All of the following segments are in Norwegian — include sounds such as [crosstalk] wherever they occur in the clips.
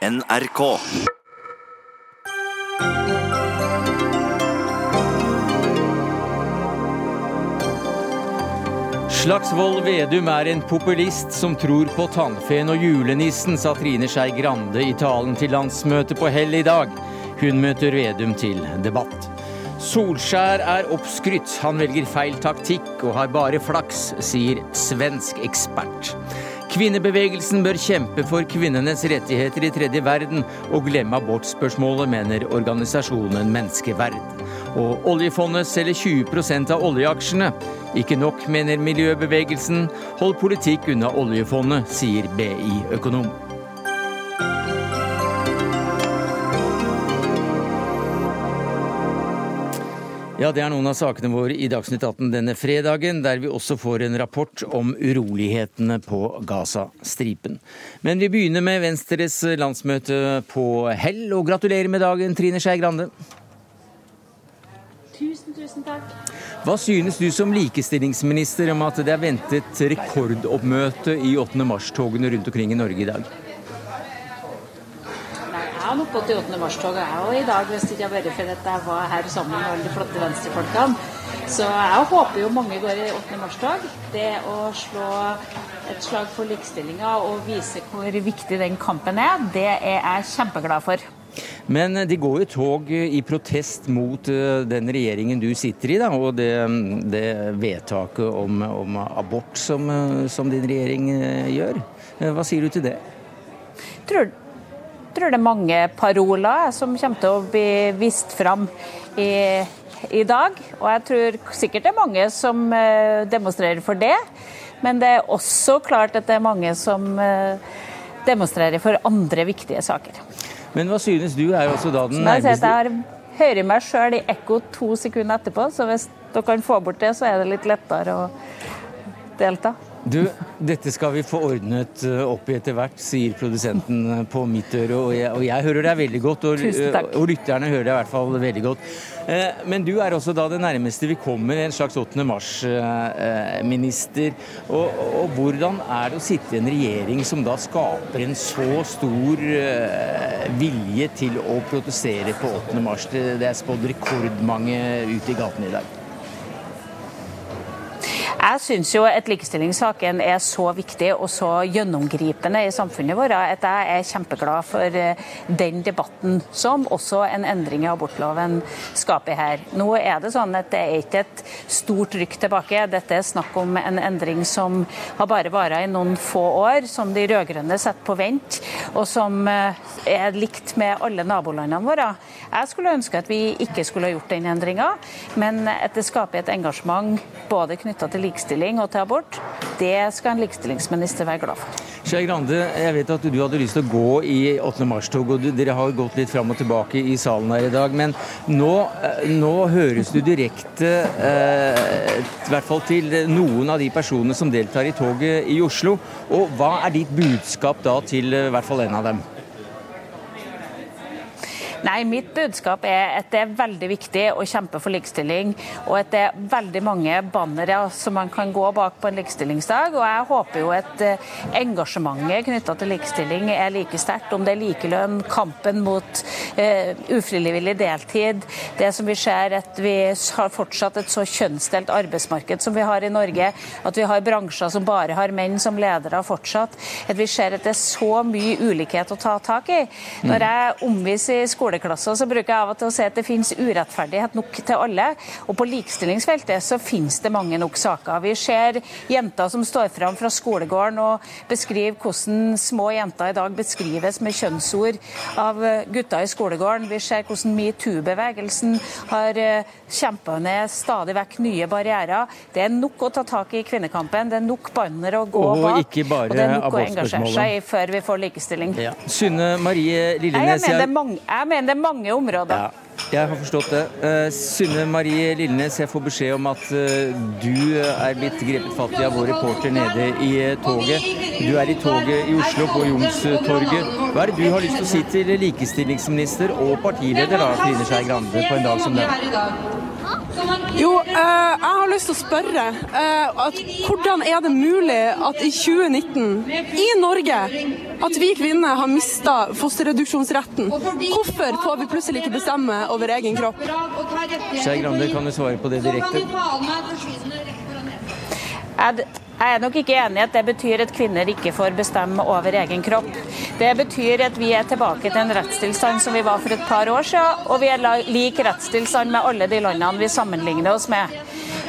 NRK. Slagsvold Vedum er en populist som tror på tannfen og julenissen, sa Trine Skei Grande i talen til landsmøtet på Hell i dag. Hun møter Vedum til debatt. Solskjær er oppskrytt, han velger feil taktikk og har bare flaks, sier svensk ekspert. Kvinnebevegelsen bør kjempe for kvinnenes rettigheter i tredje verden og glemme abortspørsmålet, mener organisasjonen Menneskeverd. Og oljefondet selger 20% av oljeaksjene. Ikke nok, mener miljøbevegelsen. Hold politikk unna oljefondet, sier BI-økonom. Ja, Det er noen av sakene våre i Dagsnytt 18 denne fredagen, der vi også får en rapport om urolighetene på Gaza-stripen. Men vi begynner med Venstres landsmøte på Hell, og gratulerer med dagen, Trine Skei Grande. Tusen, tusen takk. Hva synes du som likestillingsminister om at det er ventet rekordoppmøte i 8. mars-togene rundt omkring i Norge i dag? Jeg nok gått i 8. mars-toget jeg òg i dag, hvis det ikke hadde vært for at jeg var her sammen med alle de flotte venstrefolkene. Så jeg håper jo mange går i 8. mars-tog. Det å slå et slag for likestillinga og vise hvor viktig den kampen er, det er jeg kjempeglad for. Men de går jo tog i protest mot eh, den regjeringen du sitter i, da, og det, det vedtaket om, om abort som, eh, som, din regjering eh, gjør. Hva sier du til det? Tror, tror det er mange paroler som kommer til å bli vist fram i, i dag. Og jeg tror sikkert det er mange som demonstrerer for det. Men det er også klart at det er mange som demonstrerer for andre viktige saker. Men hva synes du er også da den nærmeste Jeg hører meg sjøl i ekko to sekunder etterpå, så hvis dere kan få bort det, så er det litt lettere å delta. Du, dette skal vi få ordnet eh, opp i etter hvert, sier produsenten eh, på mitt øre. Og jeg, og jeg hører deg veldig godt, og, og, lytterne hører deg i hvert fall veldig godt. Eh, men du er også da det nærmeste vi kommer en slags 8. mars-minister. Og, og, hvordan er det å sitte i en regjering som da skaper en så stor vilje til å protestere på 8. mars? Det er spådd rekordmange ute i gatene i dag. Jeg syns jo at likestillingssaken er så viktig og så gjennomgripende i samfunnet vårt at jeg er kjempeglad for eh, den debatten som også en endring i abortloven skaper her. Nå er det sånn at det er ikke et stort rykk tilbake. Dette er snakk om en endring som har bare vart i noen få år, som de rød-grønne setter på vent, og som eh, er likt med alle nabolandene våre. Jeg skulle ønske at vi ikke skulle ha gjort den endringa, men at det skaper et engasjement både knytta til likestilling og til abort, det skal en likestillingsminister være glad for. Skei Grande, jeg vet at du hadde lyst til å gå i 8. mars-tog, og dere har gått litt fram og tilbake i salen her i dag. Men nå, eh, nå høres du direkte, eh, i hvert fall til noen av de personene som deltar i toget i Oslo. Og hva er ditt budskap da til eh, i hvert fall en av dem? Nei, Mitt budskap er at det er veldig viktig å kjempe for likestilling, og at det er veldig mange bannere som man kan gå bak på en likestillingsdag. Og jeg håper jo at eh, engasjementet knytta til likestilling er like sterkt, om det er likelønn, kampen mot uh, ufrivillig deltid, det som vi ser at vi har fortsatt et så kjønnsdelt arbeidsmarked som vi har i Norge, at vi har bransjer som bare har menn som ledere fortsatt, at vi ser at det er så mye ulikhet å ta tak i. Når jeg omviser i skolen skoleklasser så bruker jeg av og til å si at det finnes urettferdighet nok til alle. Og på likestillingsfeltet så finnes det mange nok saker. Vi ser jenter som står fram fra skolegården og beskriver hvordan små jenter i dag beskrives med kjønnsord av gutter i skolegården. Vi ser hvordan metoo-bevegelsen har eh, kjempa ned stadig vekk nye barrierer. Det er nok å ta tak i kvinnekampen. Det er nok bannere å gå og bak. og det er nok å engasjere seg i før vi får likestilling. Ja. Synne Marie Lillenes, jeg mener, mange, jeg mener det er mange områder. Ja. Jeg har forstått det. Uh, Synne Marie Lillenes, jeg får beskjed om at uh, du er blitt grepet fatt i av vår reporter nede i uh, toget. Du er i toget i Oslo, på Youngstorget. Hva er det du har lyst til å si til likestillingsminister og partileder da, Trine Skei Grande på en dag som den? Jo, eh, jeg har lyst til å spørre eh, at hvordan er det mulig at i 2019, i Norge, at vi kvinner har mista fosterreduksjonsretten? Hvorfor får vi plutselig ikke bestemme over egen kropp? Skei Grande, kan du svare på det direkte? Jeg er nok ikke enig i at det betyr at kvinner ikke får bestemme over egen kropp. Det betyr at vi er tilbake til en rettstilstand som vi var for et par år siden, og vi er lik rettstilstand med alle de landene vi sammenligner oss med.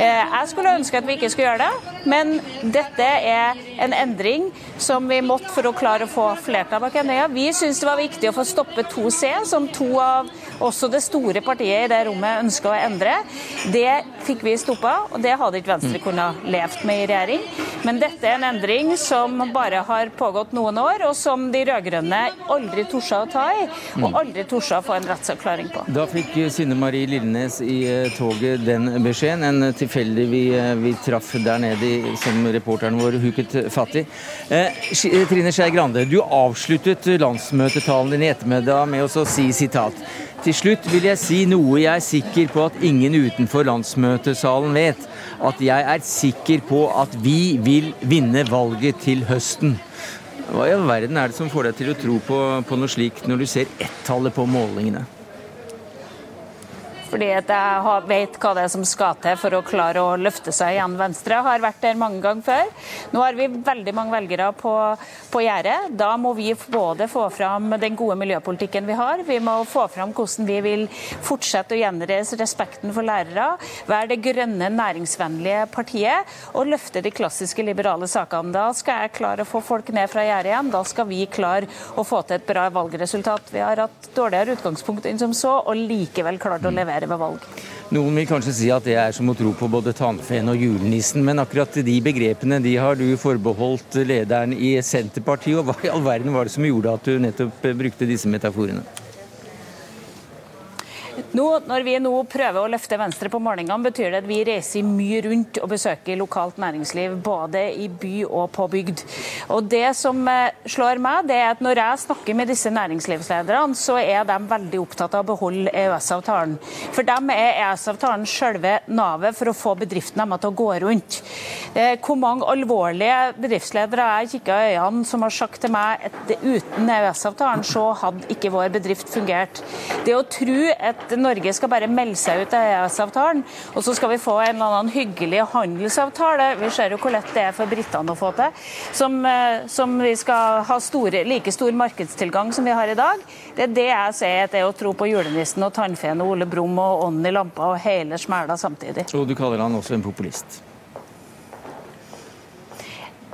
Eh, jeg skulle ønske at vi ikke skulle gjøre det, men dette er en endring som vi måtte for å klare å få flertall bak Enøya. Vi syns det var viktig å få stoppe 2C, som to av også det store partiet i det rommet ønska å endre. Det fikk vi stoppa, og det hadde ikke Venstre kunnet levd med i regjering. Men dette er en endring som bare har pågått noen år, og som de rød-grønne aldri torde å ta i, og aldri torde å få en rettsavklaring på. Da fikk Synne Marie Lillenes i eh, toget den beskjeden. En tilfeldig vi, eh, vi traff der nede som reporteren vår huket fatt i. Eh, Trine Skei Grande, du avsluttet landsmøtetalen din i ettermiddag med å si sitat til slutt vil jeg si noe jeg er sikker på at ingen utenfor landsmøtesalen vet. At jeg er sikker på at vi vil vinne valget til høsten. Hva i all verden er det som får deg til å tro på, på noe slikt når du ser ett-tallet på målingene? Fordi jeg vet hva det er som skal til for å klare å løfte seg igjen Venstre. Har vært der mange ganger før. Nå har vi veldig mange velgere på, på gjerdet. Da må vi både få fram den gode miljøpolitikken vi har, vi må få fram hvordan vi vil fortsette å gjenreise respekten for lærere, være det grønne, næringsvennlige partiet og løfte de klassiske liberale sakene. Da skal jeg klare å få folk ned fra gjerdet igjen. Da skal vi klare å få til et bra valgresultat. Vi har hatt dårligere utgangspunkt enn som så, og likevel klart å levere ved valg. Noen vil kanskje si at det er som å tro på både tannfeen og julenissen, men akkurat de begrepene de har du forbeholdt lederen i Senterpartiet. og Hva i all verden var det som gjorde at du nettopp brukte disse metaforene? Nå, når vi nå prøver å løfte Venstre på målingene, betyr det at vi reiser mye rundt og besøker lokalt næringsliv, både i by og på bygd. Og Det som eh, slår meg, det er at når jeg snakker med disse næringslivslederne, så er de veldig opptatt av å beholde EØS-avtalen. For dem er EØS-avtalen selve navet for å få bedriftene deres til å gå rundt. Eh, hvor mange alvorlige bedriftsledere jeg kikka i øynene som har sagt til meg at uten EØS-avtalen så hadde ikke vår bedrift fungert. Det å tro at Norge skal bare melde seg ut av EØS-avtalen, og så skal vi få en eller annen hyggelig handelsavtale. Vi ser jo hvor lett det er for britene å få til. Som, eh, som vi skal ha store, like stor markedstilgang som vi har i dag. Det er det jeg sier at det er å tro på julenissen og tannfeen og Ole Brumm og ånden i lampa og hele smæla samtidig. Og du kaller han også en populist?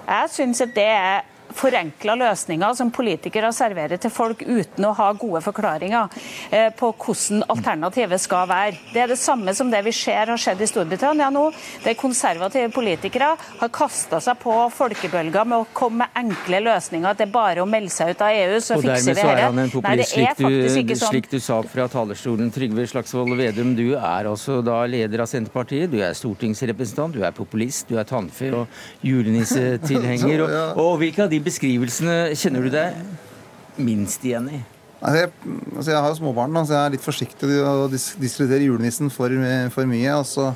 Jeg syns at det er forenkla løsninger som politikere serverer til folk uten å ha gode forklaringer eh, på hvordan alternativet skal være. Det er det samme som det vi ser har skjedd i Storbritannia nå, der konservative politikere har kasta seg på folkebølger med å komme med enkle løsninger. At det er bare å melde seg ut av EU, så fikser vi dette. Og dermed så er han en populist, slik, du, sånn. slik du sa fra talerstolen. Trygve Slagsvold Vedum, du er altså da leder av Senterpartiet. Du er stortingsrepresentant, du er populist, du er tannfe og julenissetilhenger. [laughs] Og, og hvilke av de beskrivelsene kjenner du deg minst igjen i? Altså jeg, altså jeg, har jo småbarn, så jeg er litt forsiktig med å diskutere julenissen for, for mye. og så,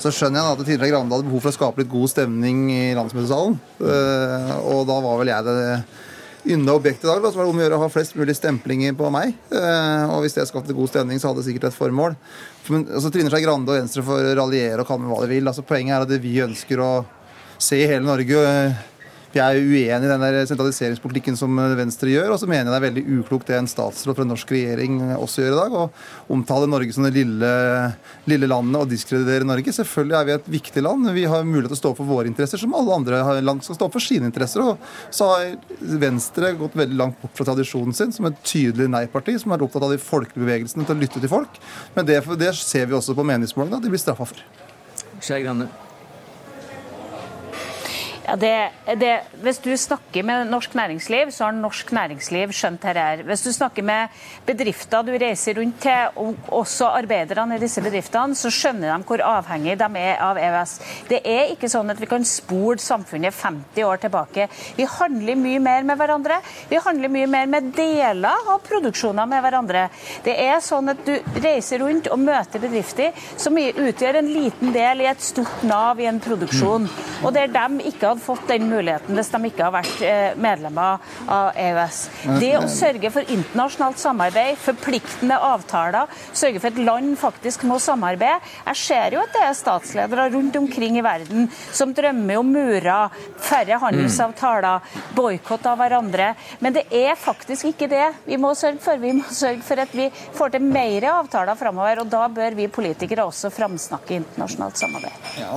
så skjønner jeg at tidligere Grande hadde behov for å skape litt god stemning i landsmøtesalen. Uh, og da var vel jeg det ynda objektet i dag. Da, så var det om å gjøre å ha flest mulig stemplinger på meg. Uh, og hvis det skapte god stemning, så hadde det sikkert et formål. Men, altså, Trine Skei Grande og Venstre får raljere og kalle meg hva de vil. Altså, poenget er at vi ønsker å se hele Norge. Uh, vi er uenig i den der sentraliseringspolitikken som Venstre gjør. Og så mener jeg det er veldig uklokt det en statsråd fra en norsk regjering også gjør i dag. Å omtale Norge som det lille, lille, landet og diskreditere Norge. Selvfølgelig er vi et viktig land. Vi har mulighet til å stå for våre interesser, som alle andre land skal stå for sine interesser. Og så har Venstre gått veldig langt bort fra tradisjonen sin som et tydelig nei-parti, som er opptatt av de folkelige bevegelsene til å lytte til folk. Men det, det ser vi også på meningsmålingene at de blir straffa for. Skei Grande. Ja, det, det, hvis du snakker med norsk næringsliv, så har norsk næringsliv skjønt dette. her. Hvis du snakker med bedrifter du reiser rundt til, og også arbeiderne i disse bedriftene, så skjønner de hvor avhengig de er av EØS. Det er ikke sånn at vi kan spole samfunnet 50 år tilbake. Vi handler mye mer med hverandre. Vi handler mye mer med deler av produksjoner med hverandre. Det er sånn at du reiser rundt og møter bedrifter som utgjør en liten del i et stort Nav i en produksjon. og der de ikke hadde fått den muligheten hvis de ikke har vært eh, medlemmer av EØS. Det å sørge for internasjonalt samarbeid, forpliktende avtaler, sørge for at land faktisk må samarbeide. Jeg ser jo at det er statsledere rundt omkring i verden som drømmer om murer, færre handelsavtaler, boikott av hverandre. Men det er faktisk ikke det vi må sørge for. Vi må sørge for at vi får til mer avtaler framover, og da bør vi politikere også framsnakke internasjonalt samarbeid. Ja,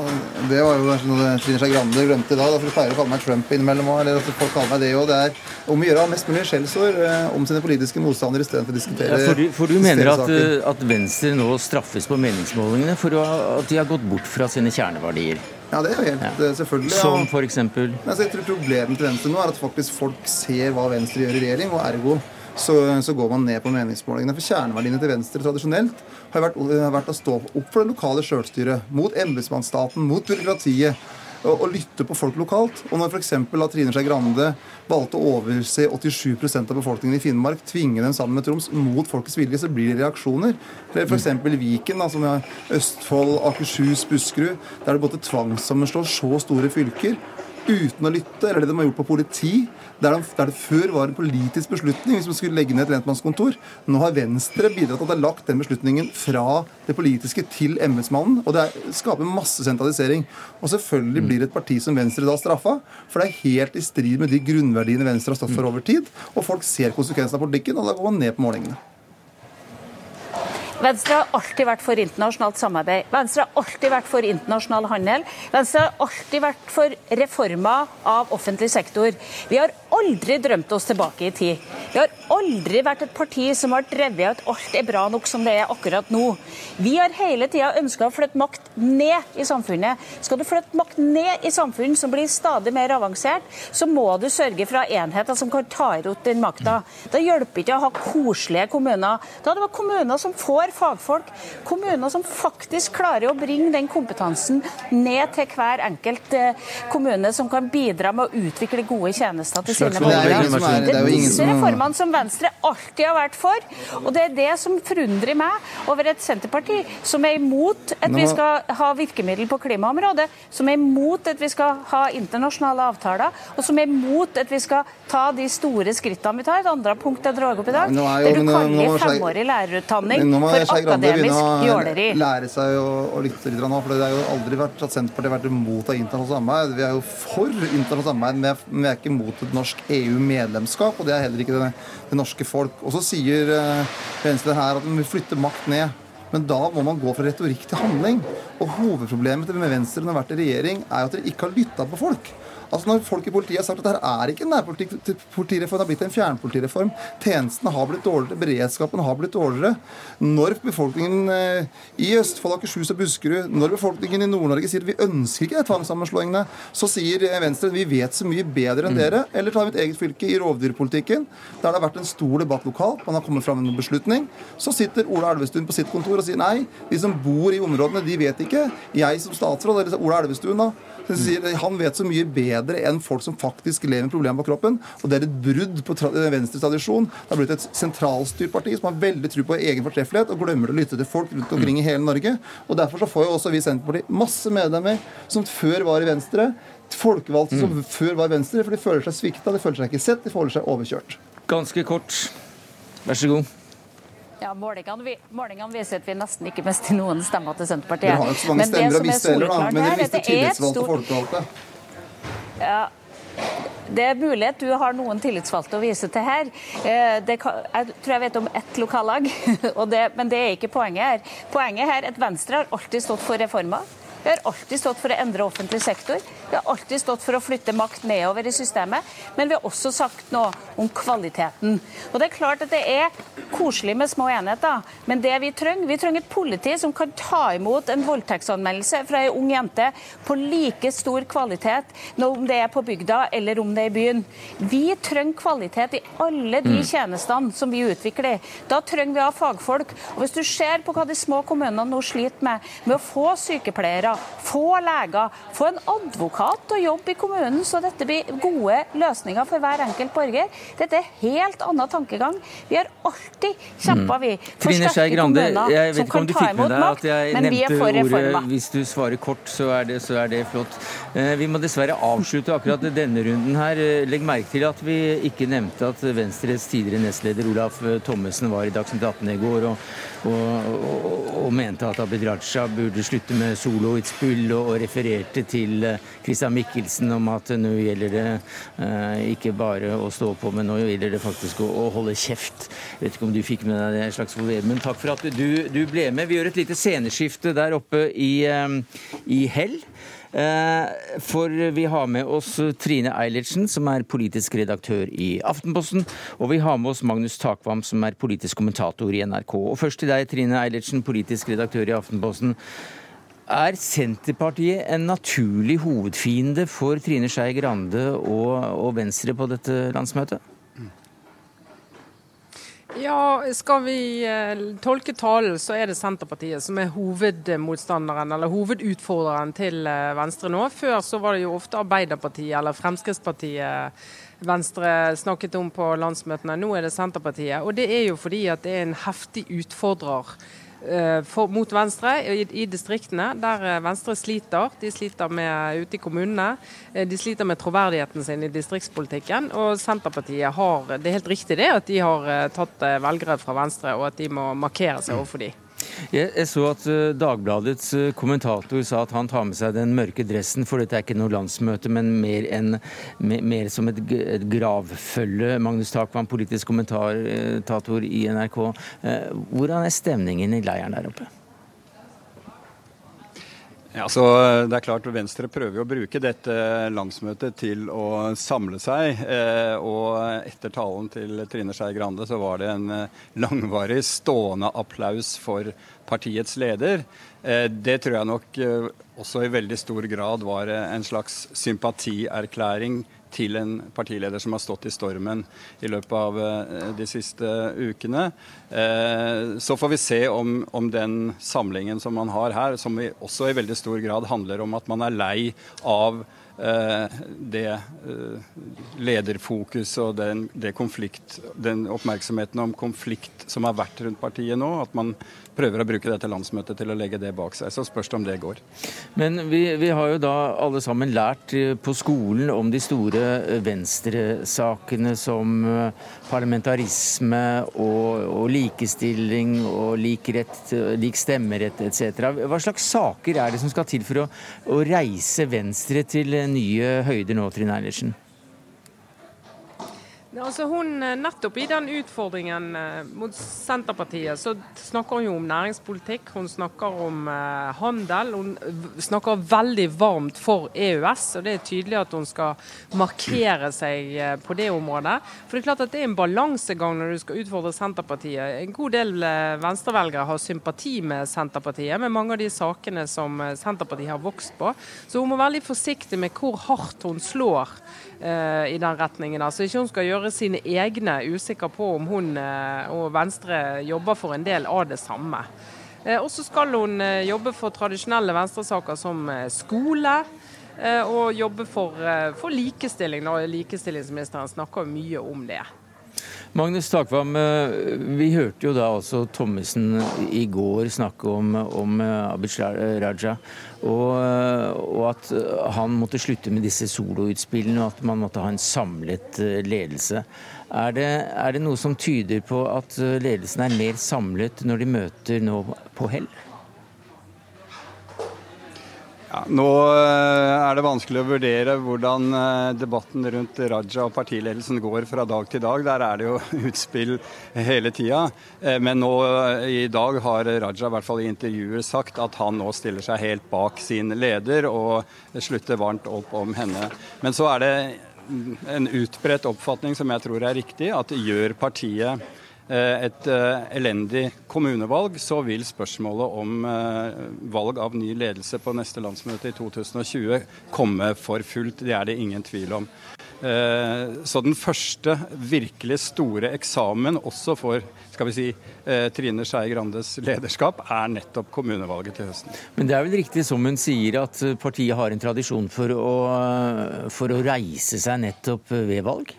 Det var jo noe Trine Skei Grande glemte da. Derfor pleier å kalle meg Trump innimellom òg. Eller at folk kaller meg det òg. Det er om å gjøre mest mulig skjellsord eh, om sine politiske motstandere istedenfor å diskutere ja, for, du, for du mener at, at Venstre nå straffes på meningsmålingene for å, at de har gått bort fra sine kjerneverdier? Ja, det er jo helt ja. selvfølgelig. ja. Som for eksempel Men altså, jeg tror Problemet til Venstre nå er at faktisk folk ser hva Venstre gjør i regjering, og ergo så, så går man ned på meningsmålingene. For kjerneverdiene til Venstre tradisjonelt har vært, har vært å stå opp for det lokale sjølstyret, mot embetsmannsstaten, mot byråkratiet. Og, å lytte på folk lokalt. Og når f.eks. Trine Skei Grande valgte å overse 87% av befolkningen i Finnmark, tvinge dem sammen med Troms mot folkets vilje, så blir det reaksjoner. Eller f.eks. Viken, da, som er Østfold, Akershus, Buskerud, der det både tvangssammenslå så store fylker uten å lytte, eller det de har gjort på politi, der, de, der det før var en politisk beslutning hvis man skulle legge ned et lensmannskontor. Nå har Venstre bidratt til at det har lagt den beslutningen fra det politiske til embetsmannen. Og det er, skaper masse sentralisering. Og selvfølgelig blir et parti som Venstre da straffa, for det er helt i strid med de grunnverdiene Venstre har stått for over tid. Og folk ser konsekvensene av politikken, og da går man ned på målingene. Venstre har alltid vært for internasjonalt samarbeid. Venstre har alltid vært for internasjonal handel. Venstre har alltid vært for reformer av offentlig sektor. Vi har aldri drømt oss tilbake i tid. Vi har aldri vært et parti som har drevet at alt er bra nok som det er akkurat nå. Vi har hele tida ønska å flytte makt ned i samfunnet. Skal du flytte makt ned i samfunn som blir stadig mer avansert, så må du sørge for å ha enheter som kan ta imot den makta. Da hjelper ikke å ha koselige kommuner. Da er det kommuner som får fagfolk, kommuner som faktisk klarer å bringe den kompetansen ned til hver enkelt eh, kommune, som kan bidra med å utvikle gode tjenester til sine er er- borgere. det er disse reformene som Venstre alltid har vært for, og det er det som forundrer meg over et Senterparti som er imot at vi skal ha virkemiddel på klimaområdet, som er imot at vi skal ha internasjonale avtaler, og som er imot at vi skal ta de store skrittene vi tar. Et andre punkt jeg drar opp i dag, er der du kaller femårig lærerutdanning for Skei Grande begynne akademisk å lære seg å, å lytte litt nå. For det har jo aldri vært at Senterpartiet har vært imot av internasjonalt samarbeid. Vi er jo for internasjonalt samarbeid, men vi er ikke imot et norsk EU-medlemskap. Og det er heller ikke det, det norske folk. Og så sier eh, Venstre her at de vil flytte makt ned. Men da må man gå fra retorikk til handling. Og hovedproblemet med Venstre når de har vært i regjering, er jo at dere ikke har lytta på folk. Altså Når folk i politiet har sagt at dette er ikke en nærpolitireform, det har blitt en fjernpolitireform. Tjenestene har blitt dårligere, beredskapen har blitt dårligere. Når befolkningen eh, i Østfold, Akershus og Buskerud, når befolkningen i Nord-Norge sier at vi ønsker ikke tvangssammenslåingene, så sier Venstre Venstre vi vet så mye bedre enn dere. Eller ta mitt eget fylke i rovdyrpolitikken, der det har vært en stor debatt lokalt, man har kommet fram med en beslutning. Så sitter Ola Elvestuen på sitt kontor og sier nei, de som bor i områdene, de vet ikke. Jeg som statsråd, eller Ola Elvestuen da, så sier han vet så mye bedre enn folk som faktisk lever med problemer på kroppen. Og det er et brudd på tra Venstres tradisjon. Det har blitt et sentralstyrt parti som har veldig tro på egen fortreffelighet og glemmer å lytte til folk rundt omkring i hele Norge. Og derfor så får jo også vi i Senterpartiet masse medlemmer som før var i Venstre. Folkevalgte som før var i Venstre, for de føler seg svikta, de føler seg ikke sett, de føler seg overkjørt. Ganske kort. Vær så god. Ja, Målingene, vi- målingene viser at vi nesten ikke mister noen stemmer til Senterpartiet. Dere har jo ikke så mange Men det stemmer å er miste heller, da. Men dere mister er tillitsvalgte og stort- folkevalgte. Det er mulig at du har noen tillitsvalgte å vise til her. Eh, kan, jeg tror jeg vet om ett lokallag, [laughs] det, men det er ikke poenget her. Poenget her er at Venstre har alltid stått for reformer. Vi har alltid stått for å endre offentlig sektor. Vi har alltid stått for å flytte makt nedover i systemet. Men vi har også sagt noe om kvaliteten. Og det er klart at det er koselig med små enheter, men det vi trenger, vi trenger et politi som kan ta imot en voldtektsanmeldelse fra ei ung jente på like stor kvalitet om det er på bygda eller om det er i byen. Vi trenger kvalitet i alle de mm. tjenestene som vi utvikler. Da trenger vi å ha fagfolk. Og hvis du ser på hva de små kommunene nå sliter med, med å få sykepleiere, få leger, få en advokat til å jobbe i kommunen, så dette blir gode løsninger for hver enkelt borger. Dette er helt annen tankegang. Vi har alltid kjempa, vi, for Trine sterke kommuner jeg vet ikke om du fikk med deg at jeg nevnte ordet Hvis du svarer kort, så er det, så er det flott. Eh, vi må dessverre avslutte akkurat denne runden her. Eh, legg merke til at vi ikke nevnte at Venstres tidligere nestleder Olaf Thommessen var i Dagsnytt 18 i går. og og, og, og, mente at Abid Raja burde slutte med soloutspill, og, og refererte til uh, Christian Michelsen om at nå gjelder det eh, ikke bare å stå på, men nå gjelder det faktisk å, å holde kjeft. Jeg vet ikke om du fikk med deg det, Slagsvold men takk for at du, du, ble med. Vi gjør et lite sceneskifte der oppe i, um, i Hell. Eh, for vi har med oss Trine Eilertsen, som er politisk redaktør i Aftenposten. Og vi har med oss Magnus Takvam, som er politisk kommentator i NRK. Og først til deg, Trine Eilertsen, politisk redaktør i Aftenposten. Er Senterpartiet en naturlig hovedfiende for Trine Skei Grande og, og Venstre på dette landsmøtet? Ja, Skal vi eh, tolke talen, så er det Senterpartiet som er hovedmotstanderen eller hovedutfordreren til eh, Venstre nå. Før så var det jo ofte Arbeiderpartiet eller Fremskrittspartiet Venstre snakket om på landsmøtene. Nå er det Senterpartiet. Og det er jo fordi at det er en heftig utfordrer for, mot Venstre i, i, distriktene, der eh, Venstre sliter. De sliter med ute i kommunene. Eh, de sliter med troverdigheten sin i distriktspolitikken. Og Senterpartiet har Det er helt riktig det at de har tatt velgere fra Venstre, og at de må markere seg overfor dem. Jeg, jeg, så at uh, Dagbladets uh, kommentator sa at han tar med seg den mørke dressen, for dette er ikke noe landsmøte, men mer, en, mer, som et, et, gravfølge. Magnus Takvam, politisk kommentator i NRK. Hvordan er stemningen i leiren der oppe? Ja, så det er klart Venstre prøver å bruke dette landsmøtet til å samle seg. Eh, og etter talen til Trine Skei Grande så var det en eh, langvarig stående applaus for partiets leder. Eh, det tror jeg nok også i veldig stor grad var en slags sympatierklæring til en partileder som har stått i stormen i løpet av eh, de siste ukene. Eh, så får vi se om, om den samlingen som man har her, som også i veldig stor grad handler om at man er lei av eh, det lederfokuset og den, det konflikt, den oppmerksomheten om konflikt som har vært rundt partiet nå. At man prøver å bruke dette landsmøtet til å legge det bak seg. Så spørs det om det går. Men vi, vi har jo da alle sammen lært eh, på skolen om de store eh, venstresakene som eh, parlamentarisme og, og likestilling og lik, rett, lik stemmerett etc. Hva slags saker er det som skal til for å, å reise Venstre til nye høyder nå, Trine Eilertsen? Altså hun, eh, nettopp i den utfordringen eh, mot Senterpartiet, så snakker hun jo om næringspolitikk, hun snakker om eh, handel. Hun snakker veldig varmt for EØS, og det er tydelig at hun skal markere seg på det området. For det er klart at det er en balansegang når du skal utfordre Senterpartiet. En god del venstrevelgere har sympati med Senterpartiet, med mange av de sakene som Senterpartiet har vokst på. Så hun må være litt forsiktig med hvor hardt hun slår i den retningen. Altså ikke hun skal gjøre sine egne usikker på om hun uh, og Venstre jobber for en del av det samme. Uh, og så skal hun jobbe for tradisjonelle venstresaker som skole. Og jobbe for, for likestilling. Likestillingsministeren snakker mye om det. Magnus Takvam, eh, vi hørte jo da også Thommessen i går snakke om, om eh, Abid Raja. Og, eh, og, at han måtte slutte med disse soloutspillene, og at man måtte ha en samlet ledelse. Er det, er det noe som tyder på at ledelsen er mer samlet når de møter nå på hell? Ja, nå eh, er det vanskelig å vurdere hvordan eh, debatten rundt Raja og partiledelsen går fra dag til dag. Der er det jo [laughs] utspill hele tida. Eh, men nå i dag har Raja i hvert fall i intervjuer sagt at han nå stiller seg helt bak sin leder og slutter varmt opp om henne. Men så er det en utbredt oppfatning som jeg tror er riktig, at gjør partiet et eh, elendig kommunevalg, så vil spørsmålet om eh, valg av ny ledelse på neste landsmøte i 2020 komme for fullt. Det er det ingen tvil om. Så den første virkelig store eksamen også for skal vi si, Trine Skei Grandes lederskap er nettopp kommunevalget til høsten. Men det er vel riktig som hun sier at partiet har en tradisjon for å, for å reise seg nettopp ved valg?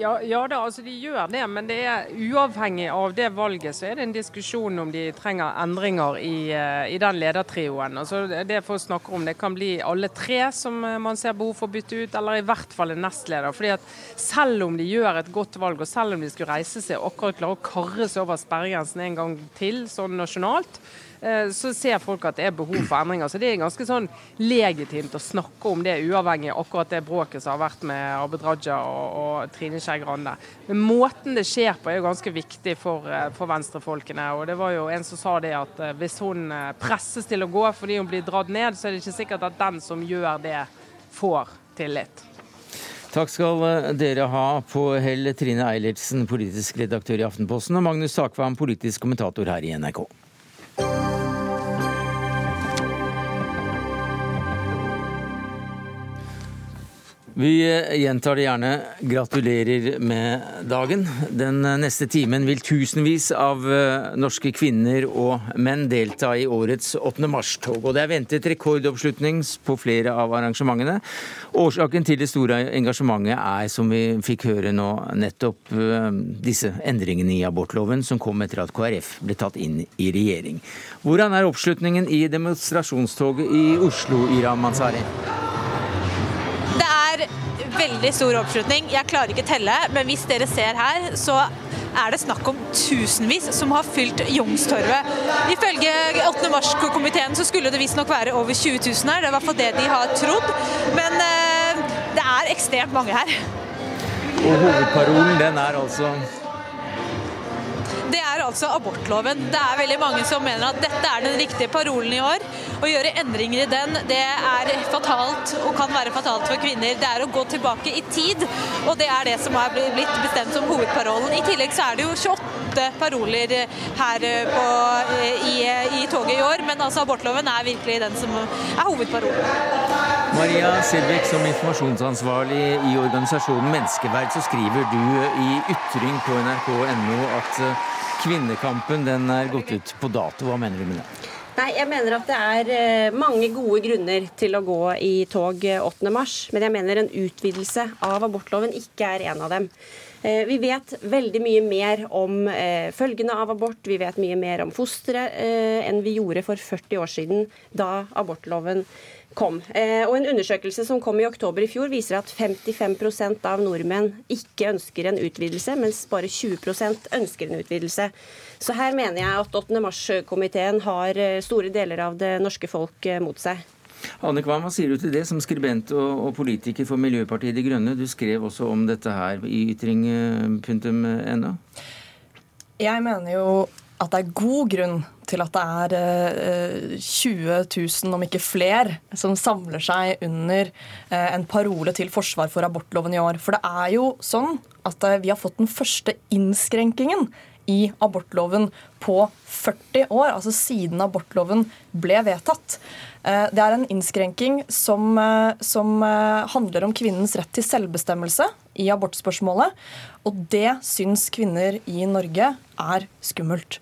Ja, ja da, altså de gjør det, men det er uavhengig av det valget så er det en diskusjon om de trenger endringer i, eh, i den ledertrioen. Altså det for å snakke om, det kan bli alle tre som eh, man ser behov for å bytte ut, eller i hvert fall en nestleder. fordi at Selv om de gjør et godt valg, og selv om de skulle reise seg og akkurat klare å karre seg over sperregrensen en gang til, sånn nasjonalt, så ser folk at det er behov for endringer. Så det er ganske sånn legitimt å snakke om det, uavhengig av akkurat det bråket som har vært med Abid Raja og, og Trine Skei Grande. Men måten det skjer på er jo ganske viktig for, eh, for venstrefolkene. Og det var jo en som sa det at eh, hvis hun presses til å gå fordi hun blir dratt ned, så er det ikke sikkert at den som gjør det, får tillit. Takk skal dere ha på hell, Trine Eilertsen, politisk redaktør i Aftenposten, og Magnus Takvam, politisk kommentator her i NRK. Vi gjentar det gjerne. Gratulerer med dagen. Den neste timen vil tusenvis av eh, norske kvinner og menn delta i årets 8. mars-tog. Og det er ventet rekordoppslutning på flere av arrangementene. Årsaken til det store engasjementet er, som vi fikk høre nå, nettopp eh, disse endringene i abortloven som kom etter at KrF ble tatt inn i regjering. Hvordan er oppslutningen i demonstrasjonstoget i Oslo, Ira Mansari? Veldig stor oppslutning. Jeg klarer ikke telle, men hvis dere ser her, så er det snakk om tusenvis som har fylt Youngstorget. Ifølge 8. mars-komiteen så skulle det visstnok være over 20 000 her. Det er i hvert fall det de har trodd. Men eh, det er ekstremt mange her. Og hovedparolen den er altså det er altså abortloven. Det er veldig mange som mener at dette er den riktige parolen i år. Å gjøre endringer i den, det er fatalt og kan være fatalt for kvinner. Det er å gå tilbake i tid, og det er det som er blitt bestemt som hovedparolen. I tillegg så er det jo 28 paroler her på, i, i toget i år, men altså abortloven er virkelig den som er hovedparolen. Maria Selvik, som informasjonsansvarlig i organisasjonen Menneskeverd, så skriver du i ytring på nrk.no at Kvinnekampen den er gått ut på dato. Hva mener du med det? Nei, Jeg mener at det er eh, mange gode grunner til å gå i tog 8.3, men jeg mener en utvidelse av abortloven ikke er en av dem. Eh, vi vet veldig mye mer om eh, følgene av abort, vi vet mye mer om fosteret enn vi gjorde for 40 år siden, da abortloven kom. Eh, og En undersøkelse som kom i oktober i fjor, viser at 55% av nordmenn ikke ønsker en utvidelse, mens bare 20% ønsker en utvidelse. Så her mener jeg at 8. mars-komiteen har eh, store deler av det norske folk eh, mot seg. Anne Kvam, hva sier du til det som skribent og, og politiker for Miljøpartiet De Grønne? Du skrev også om dette her i ytring.no. Jeg mener jo at det er god grunn til at det er 20 eh, 000, om ikke flere, som samler seg under eh, en parole til forsvar for abortloven i år. For det er jo sånn at eh, vi har fått den første innskrenkingen i abortloven på 40 år, altså siden abortloven ble vedtatt. Det er en innskrenking som, som, handler om kvinnens rett til selvbestemmelse i abortspørsmålet. Og det syns kvinner i Norge er skummelt.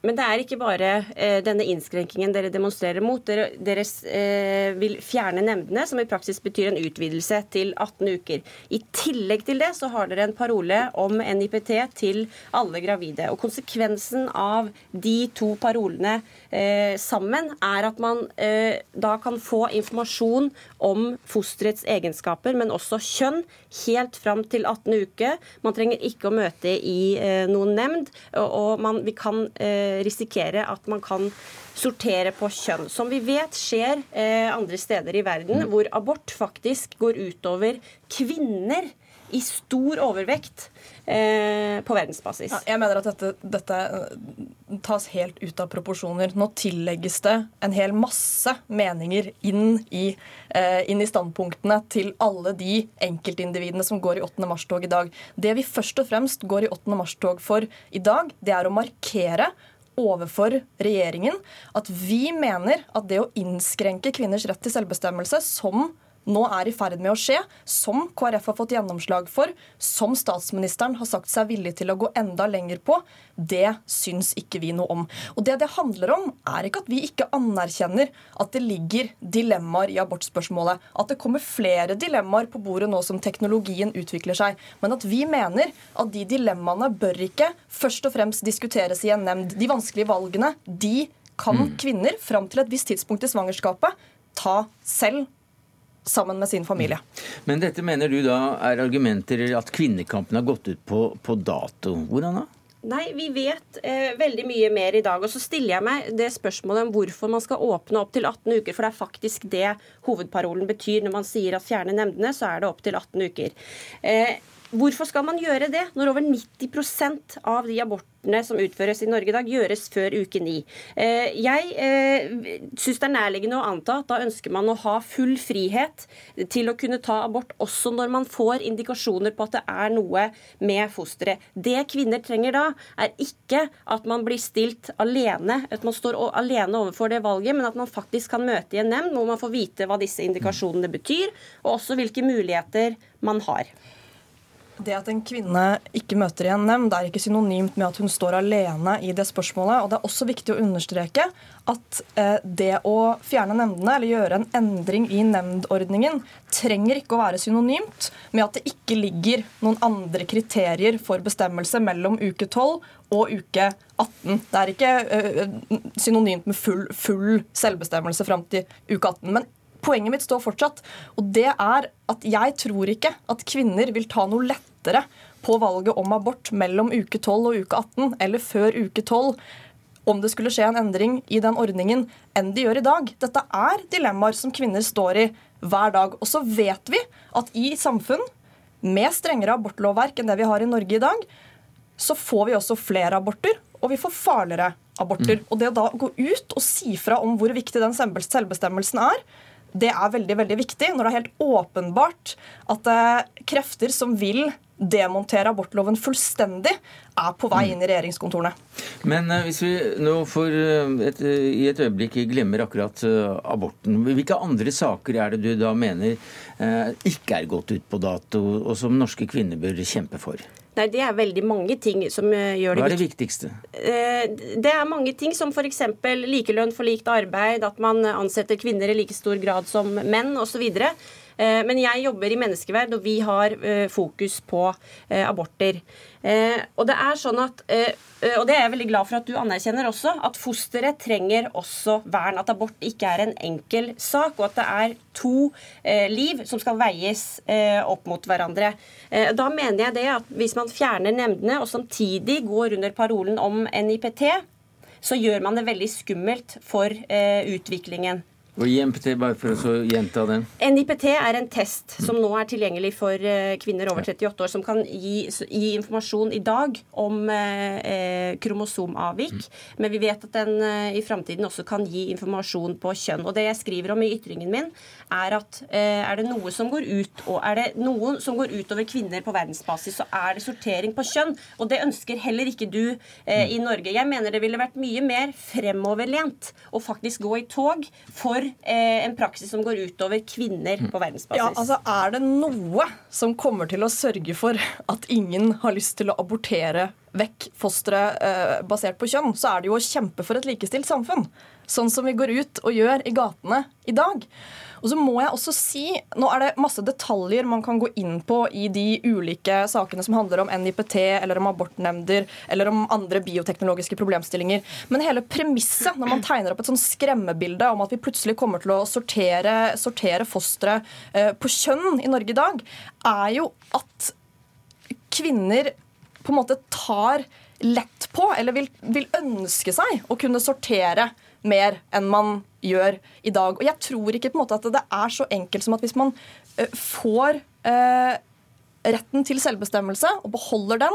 Men det er ikke bare eh, denne innskrenkingen dere demonstrerer mot. Dere, dere eh, vil fjerne nemndene, som i praksis betyr en utvidelse til 18 uker. I tillegg til det så har dere en parole om NIPT til alle gravide. Og Konsekvensen av de to parolene eh, sammen er at man eh, da kan få informasjon om fosterets egenskaper, men også kjønn, helt fram til 18 uker. Man trenger ikke å møte i eh, noen nemnd, og, og man, vi kan eh, risikere at man kan sortere på kjønn. Som vi vet skjer eh, andre steder i verden, hvor abort faktisk går utover kvinner i stor overvekt eh, på verdensbasis. Ja, jeg mener at dette, dette eh, tas helt ut av proporsjoner. Nå tillegges det en hel masse meninger inn i, eh, inn i standpunktene til alle de enkeltindividene som går i 8. mars-tog i dag. Det vi først og fremst går i 8. mars-tog for i dag, det er å markere overfor regjeringen at vi mener at det å innskrenke kvinners rett til selvbestemmelse, som nå er i ferd med å skje, som KrF har fått gjennomslag for, som statsministeren har sagt seg villig til å gå enda lenger på, det syns ikke vi noe om. Og Det det handler om, er ikke at vi ikke anerkjenner at det ligger dilemmaer i abortspørsmålet, at det kommer flere dilemmaer på bordet nå som teknologien utvikler seg, men at vi mener at de dilemmaene bør ikke først og fremst diskuteres i en nemnd. De vanskelige valgene, de kan mm. kvinner fram til et visst tidspunkt i svangerskapet ta selv sammen med sin familie. Men dette mener du da er argumenter at kvinnekampen har gått ut på, på dato. Hvordan da? Nei, vi vet eh, veldig mye mer i dag. Og så stiller jeg meg det spørsmålet om hvorfor man skal åpne opp til 18 uker. For det er faktisk det hovedparolen betyr. Når man sier at fjerne nemndene, så er det opp til 18 uker. Eh, Hvorfor skal man gjøre det, når over 90% av de abortene som utføres i Norge i dag, gjøres før uke 9? Eh, jeg eh, syns det er nærliggende å anta at da ønsker man å ha full frihet til å kunne ta abort også når man får indikasjoner på at det er noe med fosteret. Det kvinner trenger da, er ikke at man blir stilt alene, at man står alene overfor det valget, men at man faktisk kan møte i en nemnd hvor man får vite hva disse indikasjonene betyr, og også hvilke muligheter man har. Det at en kvinne ikke møter i en nemnd, er ikke synonymt med at hun står alene i det spørsmålet. og Det er også viktig å understreke at eh, det å fjerne nemndene eller gjøre en endring i nemndordningen trenger ikke å være synonymt med at det ikke ligger noen andre kriterier for bestemmelse mellom uke 12 og uke 18. Det er ikke eh, synonymt med full, full selvbestemmelse fram til uke 18. Men poenget mitt står fortsatt. Og det er at jeg tror ikke at kvinner vil ta noe lettere på valget om abort mellom uke 12 og uke 18, eller før uke 12, om det skulle skje en endring i den ordningen, enn de gjør i dag. Dette er dilemmaer som kvinner står i hver dag. Og så vet vi at i samfunn med strengere abortlovverk enn det vi har i Norge i dag, så får vi også flere aborter, og vi får farligere aborter. Mm. Og det å da gå ut og si fra om hvor viktig den selvbestemmelsen er, det er veldig veldig viktig når det er helt åpenbart at eh, krefter som vil demontere abortloven fullstendig, er på vei inn i regjeringskontorene. Men uh, hvis vi nå for uh, et, i et øyeblikk glemmer akkurat aborten, hvilke andre saker er det du da mener ikke er gått ut på dato, og som norske kvinner bør kjempe for? Nei, Det er veldig mange ting som eh, gjør det Hva er det viktigste? Eh, det er mange ting som f.eks. likelønn for likt arbeid, at man ansetter kvinner i like stor grad som menn osv. Eh, men jeg jobber i menneskeverd, og vi har fokus på aborter. Og det er sånn at og det er jeg veldig glad for at du anerkjenner også, at fosteret trenger også vern. At abort ikke er en enkel sak, og at det er to eh, liv som skal veies eh, opp mot hverandre. Eh, da mener jeg det at hvis man fjerner nemndene og samtidig går under parolen om NIPT, så gjør man det veldig skummelt for eh, utviklingen. Og IMPT, bare for å gjenta den. NIPT er en test som nå er tilgjengelig for eh, kvinner over 38 år, som kan gi, gi informasjon i dag om eh, eh, kromosomavvik. Mm. Men vi vet at den eh, i framtiden også kan gi informasjon på kjønn. Og det jeg skriver om i ytringen min, er at eh, er det noe som går ut, og er det noen som går utover kvinner på verdensbasis, så er det sortering på kjønn. Og det ønsker heller ikke du eh, i Norge. Jeg mener det ville vært mye mer fremoverlent å faktisk gå i tog for eh, en praksis som går utover kvinner på verdensbasis. Ja, altså Er det noe som kommer til å sørge for at ingen har lyst til å abortere vekk fosteret eh, basert på kjønn, så er det jo å kjempe for et likestilt samfunn. Sånn som vi går ut og gjør i gatene i dag. Og så må jeg også si, Nå er det masse detaljer man kan gå inn på i de ulike sakene som handler om NIPT eller om abortnemnder eller om andre bioteknologiske problemstillinger. Men hele premisset når man tegner opp et sånn skremmebilde om at vi plutselig kommer til å sortere, sortere fostre eh, på kjønn i Norge i dag, er jo at kvinner på en måte tar lett på, eller vil, vil ønske seg å kunne sortere mer enn man gjør i dag. Og jeg tror ikke på en måte at det er så enkelt som at hvis man uh, får uh, retten til selvbestemmelse og beholder den,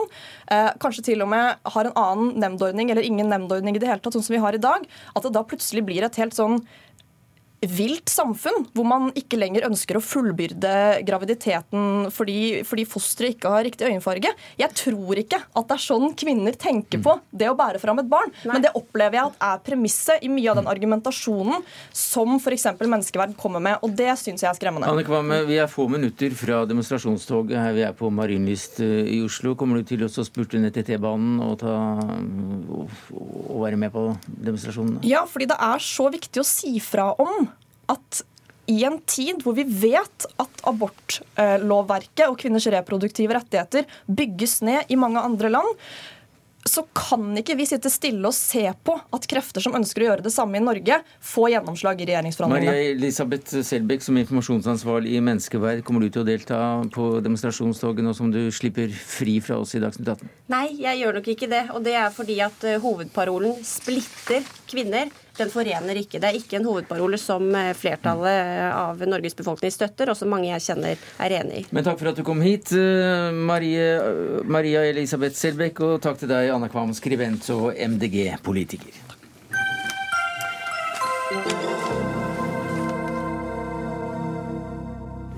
eh, kanskje til og med har en annen nemndordning eller ingen nemndordning i det hele tatt, sånn som vi har i dag, at det da plutselig blir et helt sånn vilt samfunn, hvor man ikke lenger ønsker å fullbyrde graviditeten fordi, fordi fosteret ikke har riktig øyenfarge. Jeg tror ikke at det er sånn kvinner tenker på det å bære fram et barn. Nei. Men det opplever jeg at er premisset i mye av den argumentasjonen som f.eks. menneskeverd kommer med. Og det syns jeg er skremmende. Anne Kvamme, vi er få minutter fra demonstrasjonstoget her vi er på Marienlyst eh, i Oslo. Kommer du til å spurte ned til T-banen og, og, og være med på demonstrasjonene? Ja, fordi det er så viktig å si fra om at i en tid hvor vi vet at abortlovverket og kvinners reproduktive rettigheter bygges ned i mange andre land, så kan ikke vi sitte stille og se på at krefter som ønsker å gjøre det samme i Norge, får gjennomslag i regjeringsforhandlingene. Maria Elisabeth Selbekk, som informasjonsansvarlig i Menneskeverd, kommer du til å delta på demonstrasjonstoget nå som du slipper fri fra oss i Dagsnytt 18? Nei, jeg gjør nok ikke det. Og det er fordi at eh, hovedparolen splitter kvinner den forener ikke. Det er ikke en hovedparole som eh, flertallet av Norges befolkning støtter, og som mange jeg kjenner er enig i. Men takk for at du kom hit, eh, Marie, Maria Elisabeth Selbekk, og takk til deg, Anna Kvam, skribent og MDG-politiker.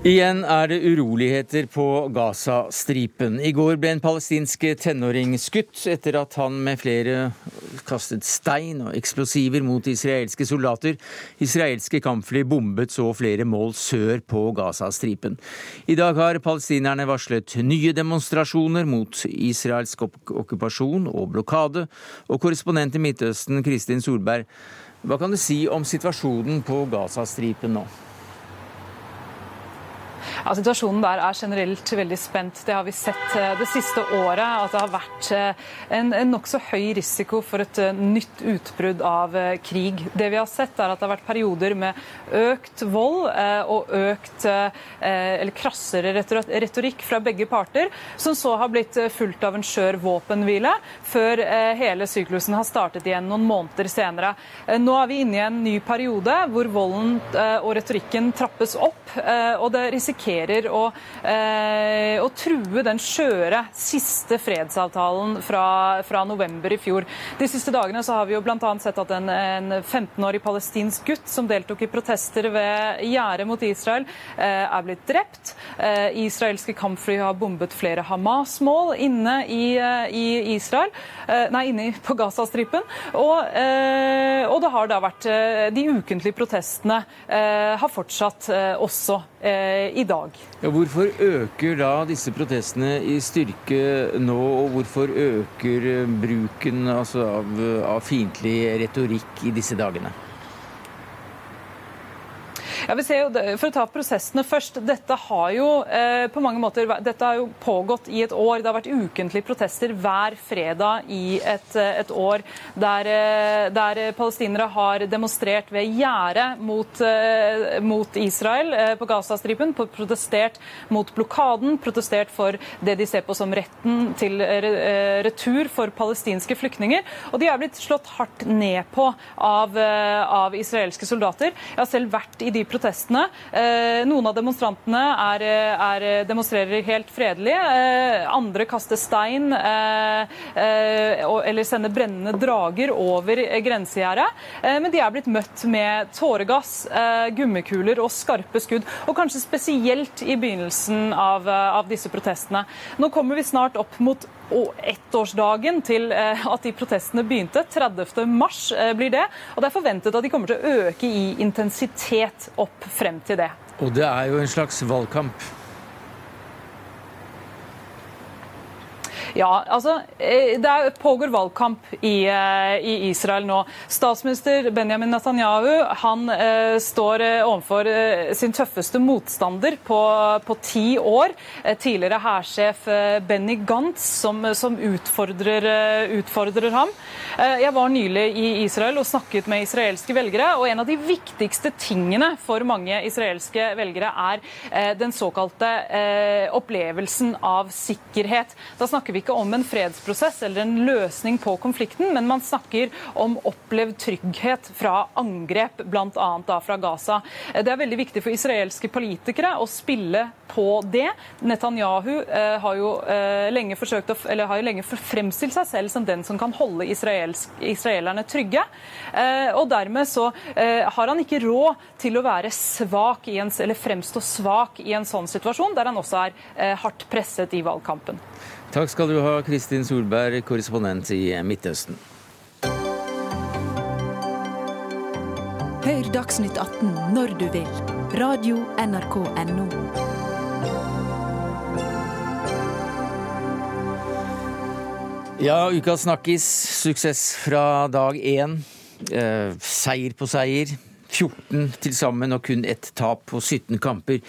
Igjen er det uroligheter på Gaza-stripen. I går ble en palestinsk tenåring skutt etter at han med flere kastet stein og eksplosiver mot israelske soldater. Israelske kampfly bombet så flere mål sør på Gaza-stripen. I dag har palestinerne varslet nye demonstrasjoner mot israelsk okkupasjon og blokade. Og korrespondent i Midtøsten, Kristin Solberg, hva kan du si om situasjonen på Gaza-stripen nå? Ja, situasjonen der er generelt veldig spent. Det har vi sett eh, det siste året. At det har vært eh, en, en nokså høy risiko for et eh, nytt utbrudd av krig. Det vi har sett, er at det har vært perioder med økt vold og økt eller krassere retorikk fra begge parter, som så har blitt fulgt av en skjør våpenhvile, før hele syklusen har startet igjen noen måneder senere. Nå er vi inne i en ny periode hvor volden og retorikken trappes opp, og det risikerer risikerer å, eh, å true den skjøre siste fredsavtalen fra, fra, november i fjor. De siste dagene så har vi jo bl.a. sett at en, en 15-årig palestinsk gutt som deltok i protester ved gjerdet mot Israel, eh, er blitt drept. Eh, israelske kampfly har bombet flere Hamas-mål inne i, eh, i Israel, eh, nei, inne på Gazastripen. Og, eh, og det har da vært De ukentlige protestene har fortsatt også i dag dag. Ja, hvorfor øker da disse protestene i styrke nå, og hvorfor øker bruken altså, av, av fiendtlig retorikk i disse dagene? Ja, vi ser jo, For å ta prosessene først. Dette har jo eh, på mange måter dette har jo pågått i et år. Det har vært ukentlige protester hver fredag i et, eh, et år. Der, eh, der, palestinere har demonstrert ved gjerdet mot, eh, mot, Israel eh, på Gazastripen. Protestert mot blokaden, protestert for det de ser på som retten til eh, retur for palestinske flyktninger. Og de er blitt slått hardt ned på av, av israelske soldater. Jeg har selv vært i de protestene. Eh, noen av demonstrantene er, er, demonstrerer helt fredelig. Eh, andre kaster stein eh, eller sender brennende drager over grensegjerdet. Men de er blitt møtt med tåregass, gummikuler og skarpe skudd. Og kanskje spesielt i begynnelsen av, av disse protestene. Nå kommer vi snart opp mot og ettårsdagen til eh, at de protestene begynte. 30. mars eh, blir det. Og det er forventet at de kommer til å øke i intensitet opp frem til det. Og det er jo en slags valgkamp. Ja, altså eh, Det pågår valgkamp i, eh, i, Israel nå. Statsminister Benjamin Netanyahu han eh, står overfor sin tøffeste motstander på, på ti år. Tidligere hærsjef Benny Gantz som, som utfordrer, utfordrer, ham. Jeg var nylig i Israel og snakket med israelske velgere, og en av de viktigste tingene for mange israelske velgere er den såkalte opplevelsen av sikkerhet. Da snakker vi ikke om en fredsprosess eller en løsning på konflikten, men man snakker om opplevd trygghet fra angrep, bl.a. fra Gaza. Det er veldig viktig for israelske politikere å spille på det. Netanyahu eh, har jo eh, lenge forsøkt eller har jo lenge fremstilt seg selv som den som kan holde israelerne trygge. Eh, og dermed så eh, har han ikke råd til å være svak en, eller fremstå svak i en sånn situasjon, der han også er eh, hardt presset i valgkampen. Takk skal du ha, Kristin Solberg, korrespondent i Midtøsten. Hør Dagsnytt 18 når du vil. Radio NRK Radio.nrk.no. Ja, ukas snakkis. Suksess fra dag én. Eh, seier på seier. 14 til sammen og kun ett tap på 17 kamper.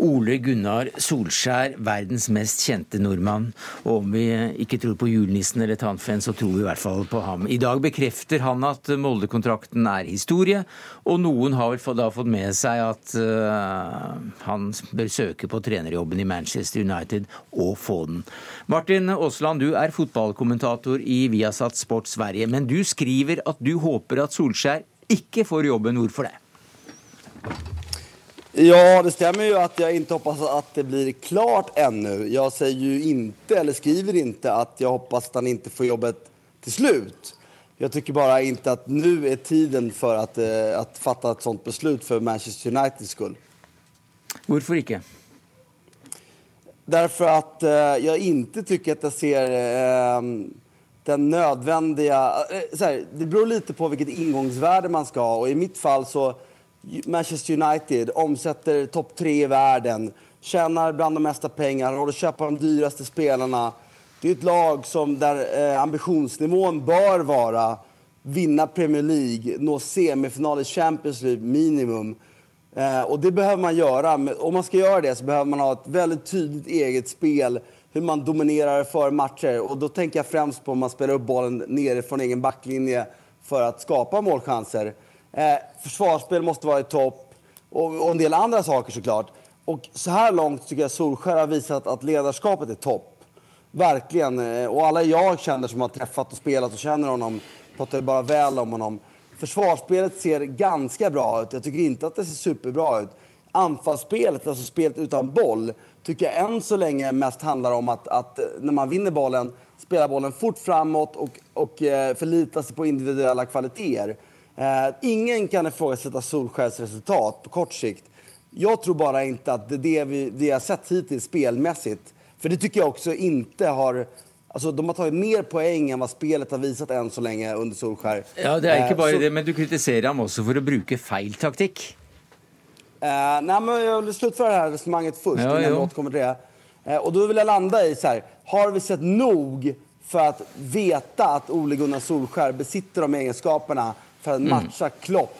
Ole Gunnar Solskjær, verdens mest kjente nordmann. Og om vi ikke tror på julenissen eller tannfen, så tror vi i hvert fall på ham. I dag bekrefter han at Molde-kontrakten er historie, og noen har vel da fått med seg at uh, han bør søke på trenerjobben i Manchester United og få den. Martin Aasland, du er fotballkommentator i Viasat Sport Sverige, men du skriver at du håper at Solskjær ikke får jobben. Hvorfor det? Ja, det stemmer jo at jeg ikke håper at det blir klart ennå. Jeg sier jo ikke, eller skriver ikke, at jeg håper at han ikke får jobbet til slutt. Jeg syns bare ikke at nå er tiden for å uh, fatte et sånt beslut for Manchester Uniteds skyld. Hvorfor ikke? Derfor at uh, jeg ikke syns at jeg ser uh, den nödvändiga... Eh, här, det beror lite på vilket ingångsvärde man ska ha. Och I mitt fall så Manchester United omsätter topp tre i världen, tjänar bland de mesta pengar, har att köpa de dyraste spelarna. Det är ett lag som där eh, ambitionsnivån bör vara vinna Premier League, nå semifinal i Champions League minimum. Eh, och det behöver man göra. Om man ska göra det så behöver man ha ett väldigt tydligt eget spel hur man dominerar för matcher. Och då tänker jag främst på om man spelar upp bollen nere från egen backlinje för att skapa målchanser. Eh, försvarsspel måste vara i topp och, och, en del andra saker såklart. Och så här långt tycker jag Solskär har visat att ledarskapet är topp. Verkligen. Eh, och alla jag känner som har träffat och spelat och känner honom pratar bara väl om honom. Försvarsspelet ser ganska bra ut. Jag tycker inte att det ser superbra ut. Anfallsspelet, alltså spelet utan boll, tycker jag än så länge mest handlar om att, att när man vinner bollen, spela bollen fort framåt och, och eh, förlita sig på individuella kvaliteter. Eh, ingen kan ifrågasätta Solskjers resultat på kort sikt. Jag tror bara inte att det, det vi, vi har sett hittills spelmässigt, för det tycker jag också inte har Altså, De har tagit mer poeng enn hva spillet har visat än så lenge under Solskär. Ja, det er ikke bare eh, så... det, Men du kritiserer ham også for å bruke feil taktikk. Eh, nej, men jag vill slutföra det här resonemanget först ja, innan vi återkommer till det. Eh, och då vill jag landa i så här, har vi sett nog för att veta att Ole Gunnar Solskär besitter de egenskaperna för att mm. matcha mm. Klopp,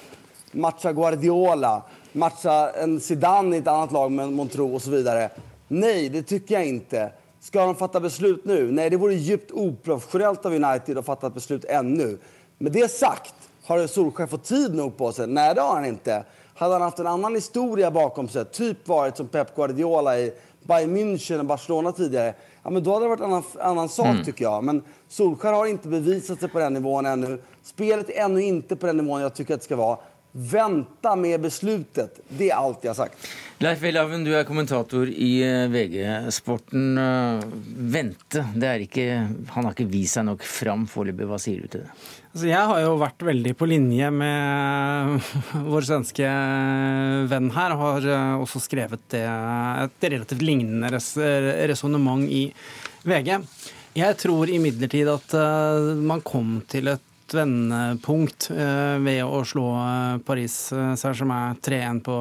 matcha Guardiola, matcha en Zidane i ett annat lag med Montreux och så vidare? Nej, det tycker jag inte. Ska de fatta beslut nu? Nej, det vore djupt oprofessionellt av United att fatta ett beslut ännu. Med det sagt, har Solskjaer fått tid nog på sig? Nej, det har han inte. Hade han haft en annan historia bakom sig, typ varit som Pep Guardiola i Bayern München och Barcelona tidigare, ja, men då hade det varit en annan, annan sak mm. tycker jag. Men Solskjaer har inte bevisat sig på den nivån ännu. Spelet är ännu inte på den nivån jag tycker att det ska vara. Vänta med beslutet. Det er alt jeg har sagt. Leif Welhaven, du er kommentator i eh, VG-sporten. Eh, vente, det er ikke, han har ikke vist seg nok fram foreløpig. Hva sier du til det? Altså, jeg har jo vært veldig på linje med [laughs] vår svenske venn her. Har eh, også skrevet det, et relativt lignende res resonnement i VG. Jeg tror imidlertid at man kom til et vendepunkt eh, ved å slå eh, Paris eh, Saint-Germain 3-1 på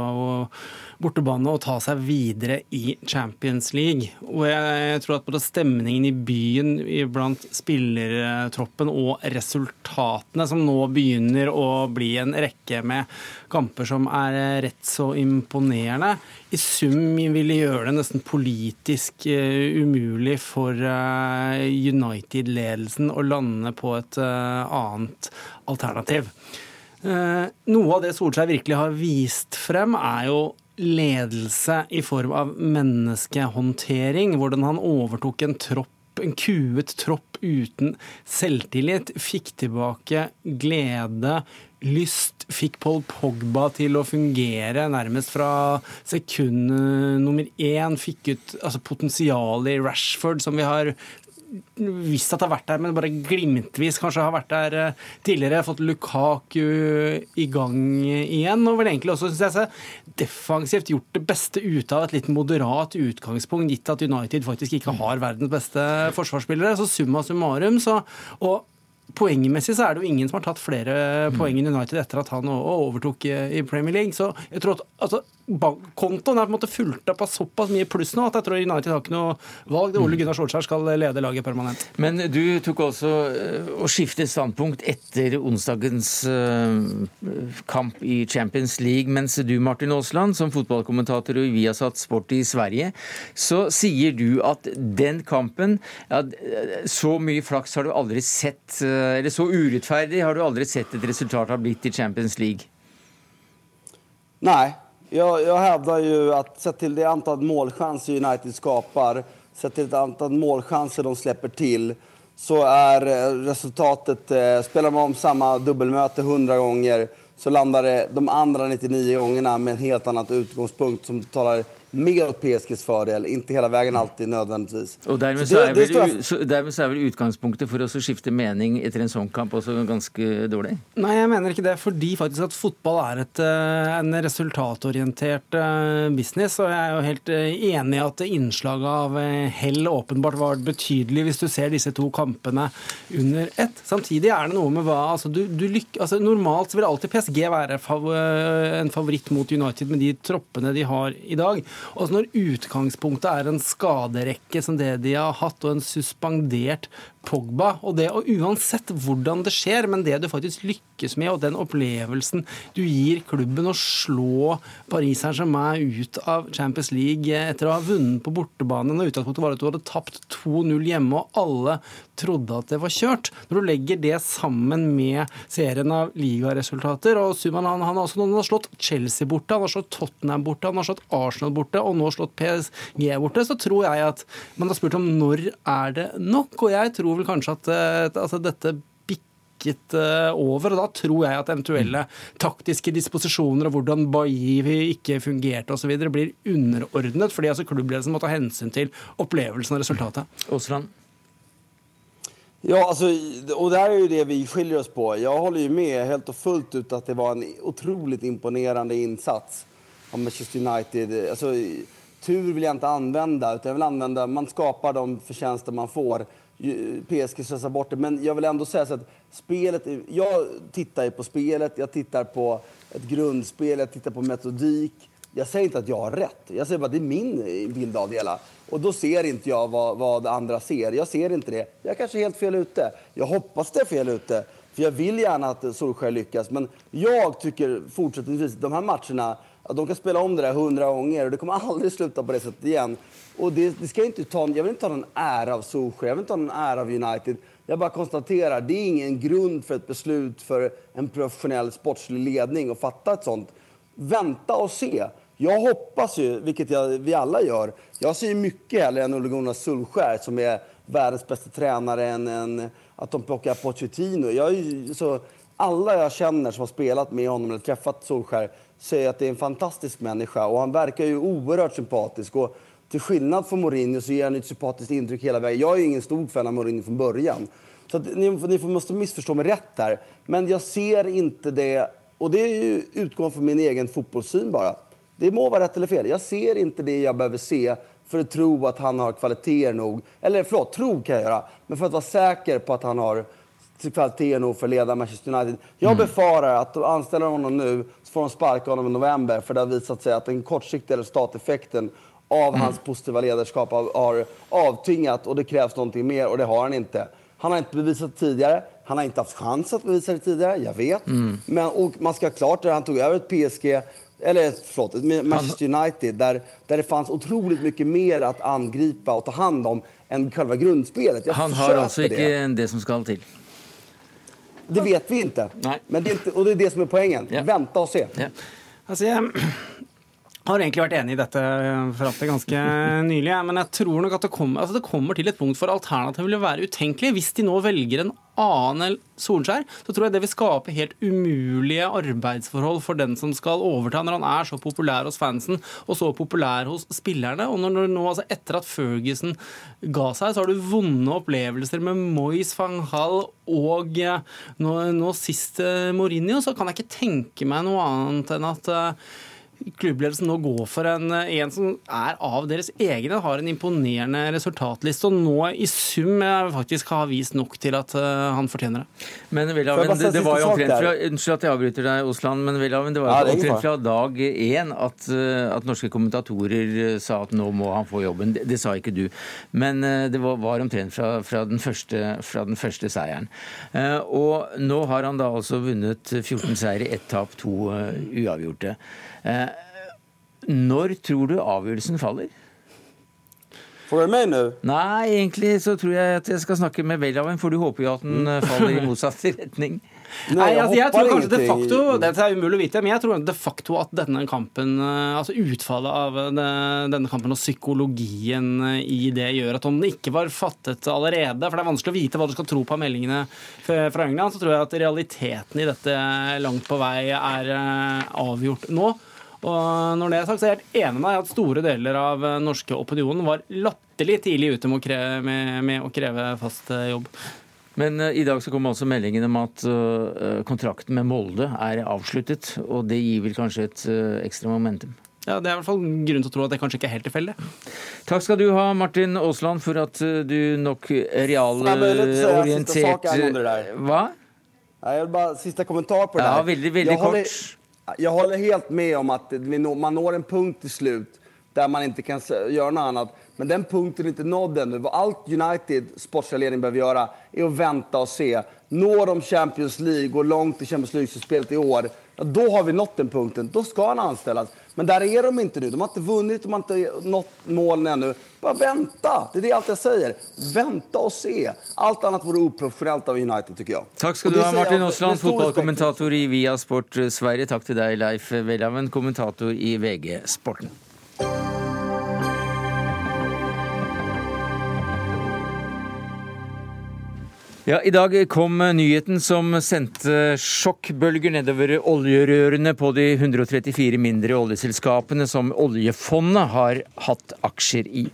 bortebane og ta seg videre i Champions League. Og jeg tror at både stemningen i byen blant spillertroppen og resultatene som nå begynner å bli en rekke med kamper som er rett så imponerende, i sum vil gjøre det nesten politisk umulig for United-ledelsen å lande på et annet alternativ. Noe av det Solskjær virkelig har vist frem, er jo ledelse i form av menneskehåndtering. Hvordan han overtok en tropp en kuet tropp uten selvtillit. Fikk tilbake glede, lyst. Fikk Paul Pogba til å fungere nærmest fra sekund nummer én. Fikk ut altså, potensialet i Rashford, som vi har visst at det har vært der, men bare glimtvis kanskje har vært der eh, tidligere. Fått Lukaku i gang igjen. Og vel egentlig også, synes jeg, defensivt gjort det beste ut av et litt moderat utgangspunkt, gitt at United faktisk ikke har verdens beste forsvarsspillere. Så summa summarum, så og Poengmessig så er det jo ingen som har tatt flere poeng enn United etter at han overtok i Premier League. Så jeg tror at altså, bankkontoen er på en måte fulgt opp av såpass mye pluss nå at jeg tror United har ikke noe valg. Ole Gunnar Solskjær skal lede laget permanent. Men du tok også eh, å skifte standpunkt etter onsdagens eh, kamp i Champions League, mens du, Martin Aasland, som fotballkommentator i Viasat Sport i Sverige, så sier du at den kampen ja, Så mye flaks har du aldri sett, eh, eller så urettferdig har du aldri sett et resultat har blitt i Champions League? Nei, jag, jag hävdar ju att sett till det antal målchanser United skapar, sett till det antal målchanser de släpper till, så är eh, resultatet, eh, spelar man om samma dubbelmöte 100 gånger så landar det de andra 99 gångerna med en helt annat utgångspunkt som talar mer åt PSGs fördel, inte hela vägen alltid nödvändigtvis. Og dermed så, er vel, så, dermed så er vel utgangspunktet for å skifte mening etter en sånn kamp også ganske dårlig? Nei, jeg mener ikke det, fordi faktisk at fotball er et, eh, en resultatorientert eh, business. Og jeg er jo helt eh, enig i at innslaget av hell åpenbart var betydelig hvis du ser disse to kampene under ett. Samtidig er det noe med hva altså, du, du lyk, altså, Normalt vil alltid PSG være en favoritt mot United med de troppene de har i dag. Og når utgangspunktet er en skaderekke som det de har hatt, og en suspendert Pogba. Og det, og uansett hvordan det skjer, men det du faktisk lykkes med, og den opplevelsen du gir klubben å slå Paris Saint-Germain ut av Champions League etter å ha vunnet på bortebane og utgangspunktet var at du hadde tapt 2-0 hjemme, og alle trodde at det var kjørt. Når du legger det sammen med serien av ligaresultater og Suman han, han, har også, han har slått Chelsea borte, han har slått Tottenham borte, han har slått Arsenal borte, og nå slått PSG borte, så tror jeg at man har spurt om når er det nok. og jeg tror vel kanskje at eh, altså, dette bikket eh, over. og Da tror jeg at eventuelle taktiske disposisjoner og hvordan Bailly ikke fungerte osv. blir underordnet, fordi altså klubbledelsen må ta hensyn til opplevelsen og resultatet. Aasland? Ja, altså, og det er jo det vi skiljer oss på. Jeg holder jo med helt og fullt ut at det var en utrolig imponerende innsats av Manchester United. Altså, tur vil jeg ikke anvende, utan jeg vil anvende, man skaper de fortjenester man får. PSG slösar bort det. Men jag vill ändå säga så att spelet, jag tittar ju på spelet, jag tittar på ett grundspel, jag tittar på metodik. Jag säger inte att jag har rätt, jag säger bara att det är min bild av det hela. Och då ser inte jag vad, vad andra ser. Jag ser inte det. Jag är kanske är helt fel ute. Jag hoppas det är fel ute. För jag vill gärna att Solskjaer lyckas. Men jag tycker fortsättningsvis, de här matcherna, att de kan spela om det där hundra gånger och det kommer aldrig sluta på det sättet igen. Och det, det ska inte ta, jag vill inte ta någon ära av Solskjaer, jag vill inte ta någon ära av United. Jag bara konstaterar, det är ingen grund för ett beslut för en professionell sportslig ledning att fatta ett sånt. Vänta och se. Jag hoppas ju, vilket jag, vi alla gör, jag ser mycket hellre än Ole Gunnar Solskjaer som är världens bästa tränare än, än att de plockar Pochettino. Jag, så, alla jag känner som har spelat med honom eller träffat Solskjaer säger att det är en fantastisk människa och han verkar ju oerhört sympatisk. Och till skillnad från Mourinho så ger han ett sympatiskt intryck hela vägen. Jag är ingen stor fan av Mourinho från början. Så ni, ni måste missförstå mig rätt här. Men jag ser inte det, och det är ju utgående från min egen fotbollssyn bara. Det må vara rätt eller fel. Jag ser inte det jag behöver se för att tro att han har kvaliteter nog. Eller förlåt, tro kan jag göra. Men för att vara säker på att han har kvaliteter nog för att leda Manchester United. Jag mm. befarar att de anställer honom nu så får de sparka honom i november för det har visat sig att den kortsiktiga resultateffekten av mm. hans positiva ledarskap har avtyngat och det krävs någonting mer och det har han inte. Han har inte bevisat det tidigare. Han har inte haft chans att bevisa det tidigare, jag vet. Mm. Men och man ska ha klart det, han tog över ett PSG, eller förlåt, ett Manchester United där, där det fanns otroligt mycket mer att angripa och ta hand om än själva grundspelet. Jag han har alltså inte det. det som ska till? Det vet vi inte. Men det er inte. Och det är det som är poängen. Ja. Vänta och se. Ja. Alltså, jag har egentlig vært enig i dette fram til ganske [laughs] nylig. Men jeg tror nok at det kommer, altså det kommer til et punkt for alternativet vil være utenkelig. Hvis de nå velger en annen Solskjær, så tror jeg det vil skape helt umulige arbeidsforhold for den som skal overta, når han er så populær hos fansen og så populær hos spillerne. Og når, nå, altså etter at Ferguson ga seg, så har du vonde opplevelser med Moyes, van Hall og eh, nå, nå sist eh, Mourinho, så kan jeg ikke tenke meg noe annet enn at uh, klubbledelsen nå går for en, en, som er av deres egne, har en imponerende resultatliste og nå i sum faktisk har vist nok til at uh, han fortjener det. Men Velhaven, det, det, var jo omtrent fra Unnskyld at jeg avbryter deg, Osland, men Velhaven, det var jo omtrent fra dag én at, at, norske kommentatorer sa at nå må han få jobben. Det, det sa ikke du. Men det var, var omtrent fra, fra, den første, fra, den første, seieren. og nå har han da altså vunnet 14 seire, ett tap, to uavgjorte. Eh, når tror du avgjørelsen faller? Får du meg nå? Nei, egentlig så tror jeg at jeg skal snakke med Welhaven, for du håper jo at den eh, faller i motsatt [laughs] retning. Nei, altså, jeg tror kanskje de facto Dette er umulig å vite, men jeg tror de facto at denne kampen, eh, altså utfallet av denne kampen og psykologien i det gjør at om den ikke var fattet allerede, for det er vanskelig å vite hva du skal tro på av meldingene fra England, så tror jeg at realiteten i dette langt på vei er avgjort nå. Og når det er sagt, så er jeg helt enig med deg at store deler av norske opinionen var latterlig tidlig ute med å kreve, med, med å kreve fast eh, jobb. Men uh, i dag så kom også meldingen om at kontrakten med Molde er avsluttet. Og det gir vel kanskje et ekstra momentum? Ja, Det er i hvert fall grunn til å tro at det kanskje ikke er helt tilfeldig. Takk skal du ha, Martin Aasland, for at du nok realorientert Hva? Jeg vil bare Siste kommentar på det. Ja, veldig, veldig kort jag håller helt med om att man når en punkt till slut där man inte kan göra något annat. Men den punkten är inte nådd ännu. Allt United sportsliga ledning behöver göra är att vänta och se. Når de Champions League, går långt i Champions League-spelet i år, då har vi nått den punkten. Då ska han anställas. Men där är de inte nu. De har inte vunnit, de har inte nått målen ännu. Bara vänta! Det är det allt jag säger. Vänta och se. Allt annat vore oprofessionellt av United, tycker jag. Takk skal du ha, Martin Åsland, fotballkommentator i Via Sport Sverige. Takk til deg, Leif Welhaven, kommentator i VG Sporten. Ja, I dag kom nyheten som sendte sjokkbølger nedover oljerørene på de 134 mindre oljeselskapene som oljefondet har hatt aksjer i.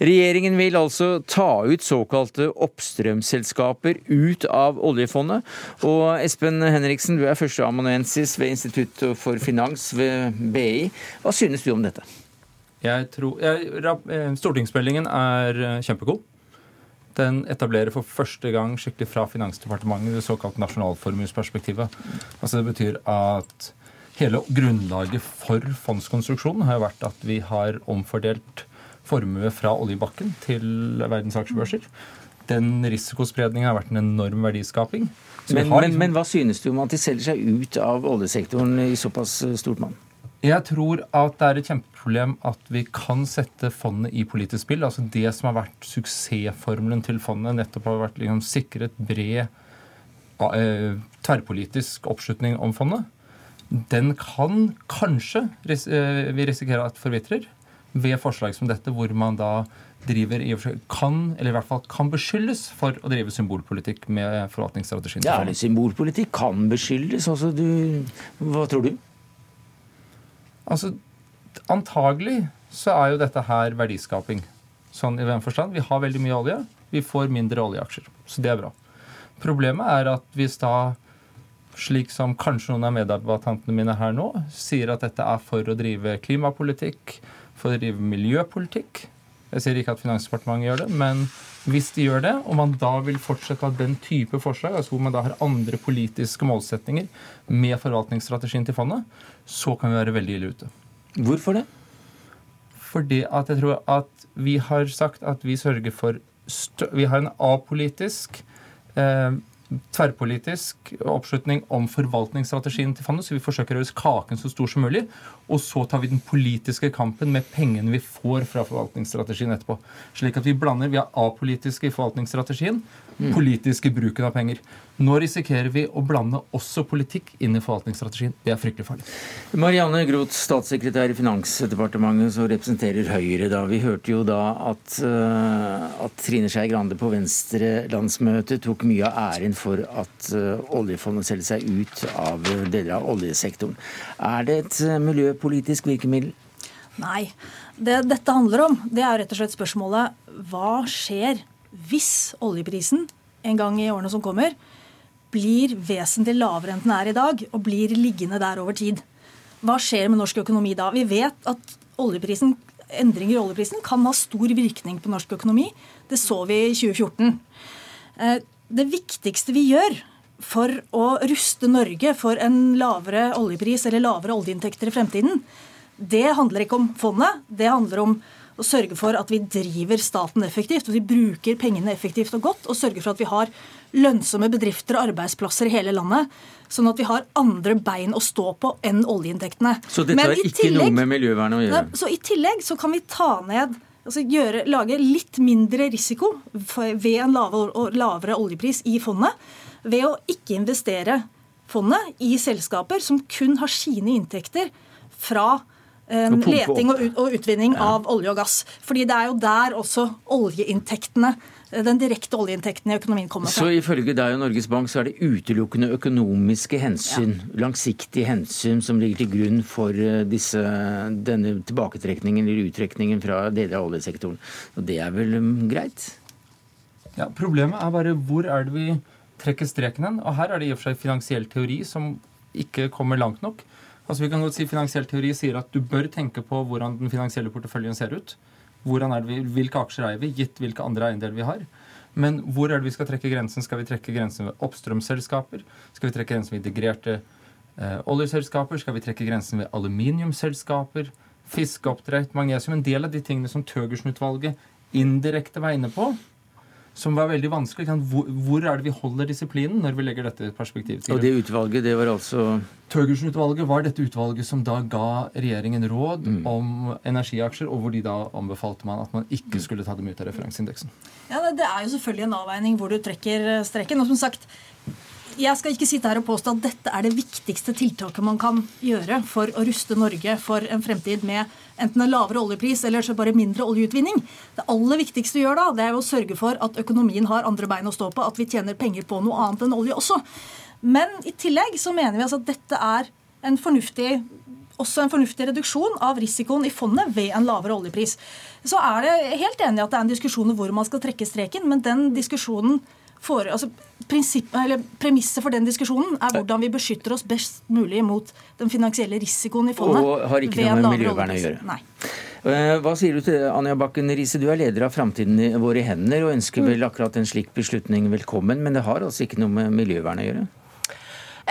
Regjeringen vil altså ta ut såkalte oppstrømsselskaper ut av oljefondet. Og Espen Henriksen, du er førsteamanuensis ved Institutt for finans ved BI. Hva synes du om dette? Jeg tror, jeg, eh, stortingsmeldingen er eh, kjempegod. Den etablerer for første gang skikkelig fra Finansdepartementet det såkalte nasjonalformuesperspektivet. Altså det betyr at hele grunnlaget for fondskonstruksjonen har jo vært at vi har omfordelt formue fra oljebakken til verdens aksjebørser. Den risikospredningen har vært en enorm verdiskaping. Men, men, liksom... men, hva synes du om at de selger seg ut av oljesektoren i såpass stort mann? Jeg tror at det er et kjempeproblem at vi kan sette fondet i politisk spill. Altså Det som har vært suksessformelen til fondet, nettopp har vært liksom sikret bred eh, tverrpolitisk oppslutning om fondet. Den kan kanskje eh, vi risikerer at forvitrer ved forslag som dette, hvor man da driver i kan, eller i hvert fall kan beskyldes for å drive symbolpolitikk med forvaltningsstrategien. Ja, eller symbolpolitikk kan beskyldes. Altså, du, hva tror du? Altså, Antagelig så er jo dette her verdiskaping. Sånn i hvem forstand? Vi har veldig mye olje. Vi får mindre oljeaksjer. Så det er bra. Problemet er at hvis da, slik som kanskje noen av meddebattantene mine her nå, sier at dette er for å drive klimapolitikk, for å drive miljøpolitikk Jeg sier ikke at Finansdepartementet gjør det, men hvis de gjør det, og man da vil fortsette av den type forslag, altså hvor man da har andre politiske målsetninger med forvaltningsstrategien til fondet, så kan vi være veldig ille ute. Hvorfor det? Fordi at jeg tror at vi har sagt at vi sørger for Vi har en apolitisk, eh, tverrpolitisk oppslutning om forvaltningsstrategien til fondet, så vi forsøker å gjøre kaken så stor som mulig. Og så tar vi den politiske kampen med pengene vi får fra forvaltningsstrategien etterpå. Slik at vi blander Vi er apolitiske i forvaltningsstrategien, politiske i bruken av penger. Nå risikerer vi å blande også politikk inn i forvaltningsstrategien. Det er fryktelig farlig. Marianne Groth, statssekretær i Finansdepartementet, som representerer Høyre. da. Vi hørte jo da at, eh, at Trine Skei Grande på Venstre-landsmøtet tok mye av æren for at eh, oljefondet selger seg ut av deler av oljesektoren. Er det et eh, miljøpolitisk virkemiddel? Nei. Det dette handler om, det er rett og slett spørsmålet hva skjer hvis oljeprisen en gang i årene som kommer blir vesentlig lavere enn den er i dag, og blir liggende der over tid. Hva skjer med norsk økonomi da? Vi vet at oljeprisen, endringer i oljeprisen kan ha stor virkning på norsk økonomi. Det så vi i 2014. Eh, Det viktigste vi gjør for å ruste Norge for en lavere oljepris eller lavere oljeinntekter i fremtiden, det handler ikke om fondet. Det handler om å sørge for at vi driver staten effektivt, at vi bruker pengene effektivt og godt, og sørger for at vi har lønnsomme bedrifter og arbeidsplasser i hele landet, sånn at vi har andre bein å stå på enn oljeinntektene. Så dette har ikke ikke noe med miljøvernet å gjøre? Så I tillegg så kan vi ta ned altså gjøre, Lage litt mindre risiko ved en lavere, lavere oljepris i fondet ved å ikke investere fondet i selskaper som kun har sine inntekter fra eh, leting og, og utvinning av olje og gass. Fordi det er jo der også oljeinntektene, eh, den direkte oljeinntekten i økonomien kommer fra. Så ifølge deg og Norges Bank så er det utelukkende økonomiske hensyn, langsiktige hensyn, som ligger til grunn for eh, disse, denne tilbaketrekningen eller uttrekningen fra deler av oljesektoren. Og det er vel um, greit? Ja, Problemet er bare hvor er det vi trekker streken hen. Og her er det i og for seg finansiell teori som ikke kommer langt nok. Altså vi kan godt si Finansiell teori sier at du bør tenke på hvordan den finansielle porteføljen ser ut. Vi, Hvilke aksjer eier vi, gitt hvilke andre eiendeler vi har. Men hvor er det vi skal trekke grensen? Skal vi trekke grensen ved oppstrømsselskaper? Skal vi trekke grensen ved integrerte eh, oljeselskaper? Skal vi trekke grensen ved aluminiumsselskaper? Fiskeoppdrett, magnesium. En del av de tingene som Thøgersen-utvalget indirekte var inne på, som var veldig vanskelig. Hvor, hvor er det vi holder disiplinen når vi legger dette perspektivet til Og det utvalget, det var altså Thøgersen-utvalget var dette utvalget som da ga regjeringen råd Mm. om energiaksjer, og hvor de da anbefalte man at man ikke skulle ta dem ut av referanseindeksen. Ja, det- Det er jo selvfølgelig en avveining hvor du trekker eh, streken. Og som sagt, jeg skal ikke sitte her og påstå at dette er det viktigste tiltaket man kan gjøre for å ruste Norge for en fremtid med enten en lavere oljepris eller så bare mindre oljeutvinning. Det aller viktigste vi gjør da, det er å sørge for at økonomien har andre bein å stå på, at vi tjener penger på noe annet enn olje også. Men i tillegg så mener vi altså at dette er en fornuftig også en fornuftig reduksjon av risikoen i fondet ved en lavere oljepris. Så er det helt enig at det er en diskusjon om hvor man skal trekke streken, men den diskusjonen for, altså, Premisset for den diskusjonen er hvordan vi beskytter oss best mulig mot den finansielle risikoen i fondet. Og har ikke noe med miljøvern å gjøre. Nei. Eh, Hva sier du til Anja Bakken Riise? Du er leder av Framtiden i våre hender og ønsker vel akkurat en slik beslutning velkommen, men det har altså ikke noe med miljøvern å gjøre?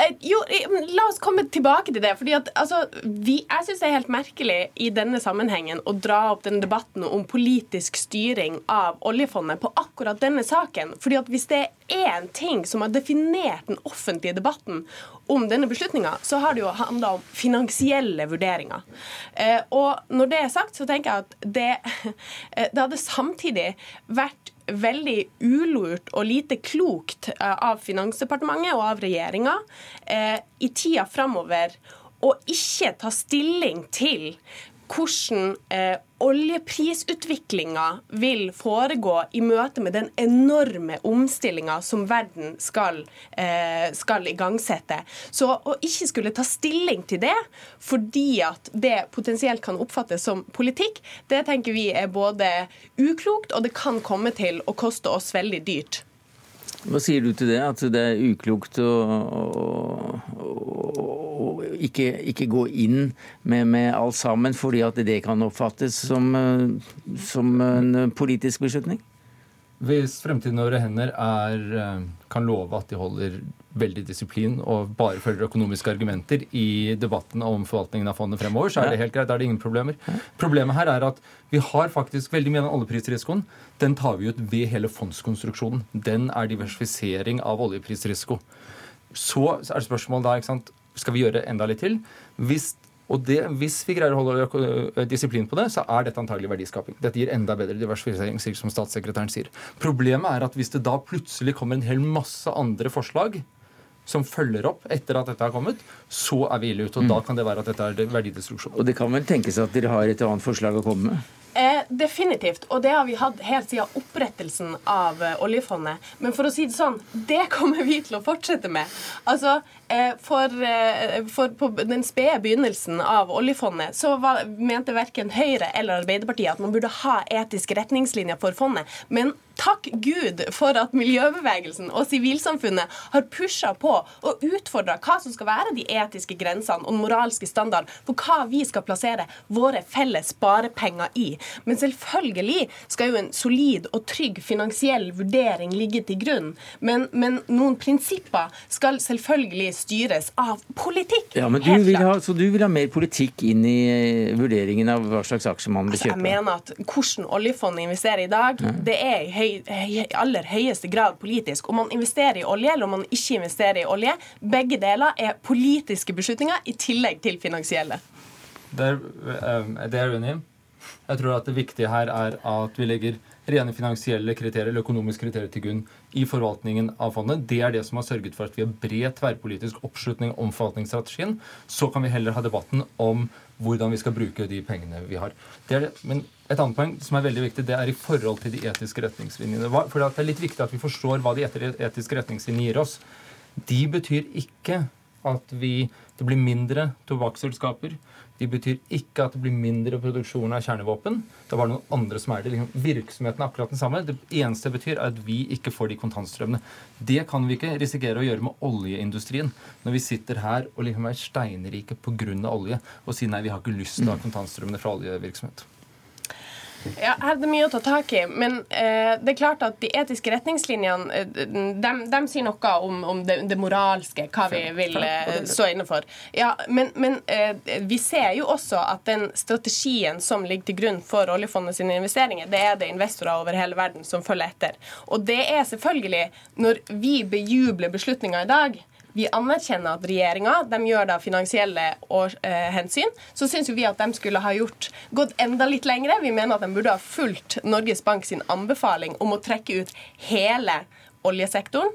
Eh, jo, eh, La oss komme tilbake til det. fordi at altså, vi, Jeg syns det er helt merkelig i denne sammenhengen å dra opp den debatten om politisk styring av oljefondet på akkurat denne saken. fordi at Hvis det er én ting som har definert den offentlige debatten om denne beslutninga, så har det jo handla om finansielle vurderinger. Eh, og når det er sagt, så tenker jeg at det, [laughs] det hadde samtidig vært veldig ulurt og lite klokt eh, av Finansdepartementet og av regjeringa eh, i tida framover å ikke ta stilling til hvordan eh, oljeprisutviklinga vil foregå i møte med den enorme omstillinga som verden skal, eh, skal igangsette. Så å ikke skulle ta stilling til det fordi at det potensielt kan oppfattes som politikk, det tenker vi er både uklokt, og det kan komme til å koste oss veldig dyrt. Hva sier du til det? At det er uklokt å, å, å, å ikke, ikke gå inn med, med alt sammen fordi at det kan oppfattes som, eh, som en politisk beslutning? Hvis fremtiden hender er, eh, kan love at de holder veldig disiplin og bare følger økonomiske argumenter i debatten om forvaltningen av fondet fremover, så er det helt greit. Da er det ingen problemer. Problemet her er at vi har faktisk veldig mye av den oljeprisrisikoen. Den tar vi ut ved hele fondskonstruksjonen. Den er diversifisering av oljeprisrisiko. Så er det spørsmålet da, ikke sant, skal vi gjøre enda litt til? Hvis og det, Hvis vi greier å holde disiplin på det, så er dette antagelig verdiskaping. Dette gir enda bedre diversifisering, som statssekretæren sier. Problemet er at hvis det da plutselig kommer en hel masse andre forslag som følger opp etter at dette har kommet, så er vi ille ute. Og da kan det være at dette er verdidestruksjon. Og det kan vel tenkes at dere har et annet forslag å komme med? Eh, definitivt, og det har vi hatt helt siden opprettelsen av eh, oljefondet. Men for å si det sånn, det kommer vi til å fortsette med. Altså, eh, for, eh, for På den spede begynnelsen av oljefondet så var, mente verken Høyre eller Arbeiderpartiet at man burde ha etiske retningslinjer for fondet. Men takk Gud for at miljøbevegelsen og sivilsamfunnet har pusha på og utfordra hva som skal være de etiske grensene og moralske standarden for hva vi skal plassere våre felles sparepenger i. Men selvfølgelig skal jo en solid og trygg finansiell vurdering ligge til grunn. Men, men noen prinsipper skal selvfølgelig styres av politikk. Ja, men du vil ha, Så du vil ha mer politikk inn i eh, vurderingen av hva slags aksjer man bør Altså, jeg mener at hvordan oljefondet investerer i dag, Ja. det er i høy, i aller høyeste grad politisk. Om man investerer i olje eller om man ikke investerer i olje, begge deler er politiske beslutninger i tillegg til finansielle. Det er, eh, det er uenig. Jeg tror at det viktige her er at vi legger rene finansielle kriterier eller økonomiske kriterier til grunn i forvaltningen av fondet. Det er det som har sørget for at vi har bred tverrpolitisk oppslutning om forvaltningsstrategien. Så kan vi heller ha debatten om hvordan vi skal bruke de pengene vi har. Det det. Men et annet poeng som er veldig viktig, det er i forhold til de etiske retningslinjene. For det er litt viktig at vi forstår hva de etiske retningslinjene gir oss. De betyr ikke at vi, det blir mindre tobakksselskaper. De betyr ikke at det blir mindre produksjon av kjernevåpen. Det var noen andre som er det. Liksom, virksomheten er akkurat den samme. Det eneste det betyr, er at vi ikke får de kontantstrømmene. Det kan vi ikke risikere å gjøre med oljeindustrien. Når vi sitter her og liksom er steinrike pga. olje og sier nei, vi har ikke lyst til å ha kontantstrømmene fra oljevirksomhet. Ja, her er det mye å ta tak i, men eh, det er klart at de etiske retningslinjene eh, de, de sier noe om, om det, det moralske, hva vi vil eh, stå inne for. Ja, men men eh, vi ser jo også at den strategien som ligger til grunn for oljefondet sine investeringer, det er det investorer over hele verden som følger etter. Og det er selvfølgelig, når vi bejubler beslutninger i dag, vi anerkjenner at regjeringa gjør det av finansielle år, eh, hensyn. Så syns vi at de skulle ha gjort, gått enda litt lengre. Vi mener at de burde ha fulgt Norges Bank sin anbefaling om å trekke ut hele oljesektoren.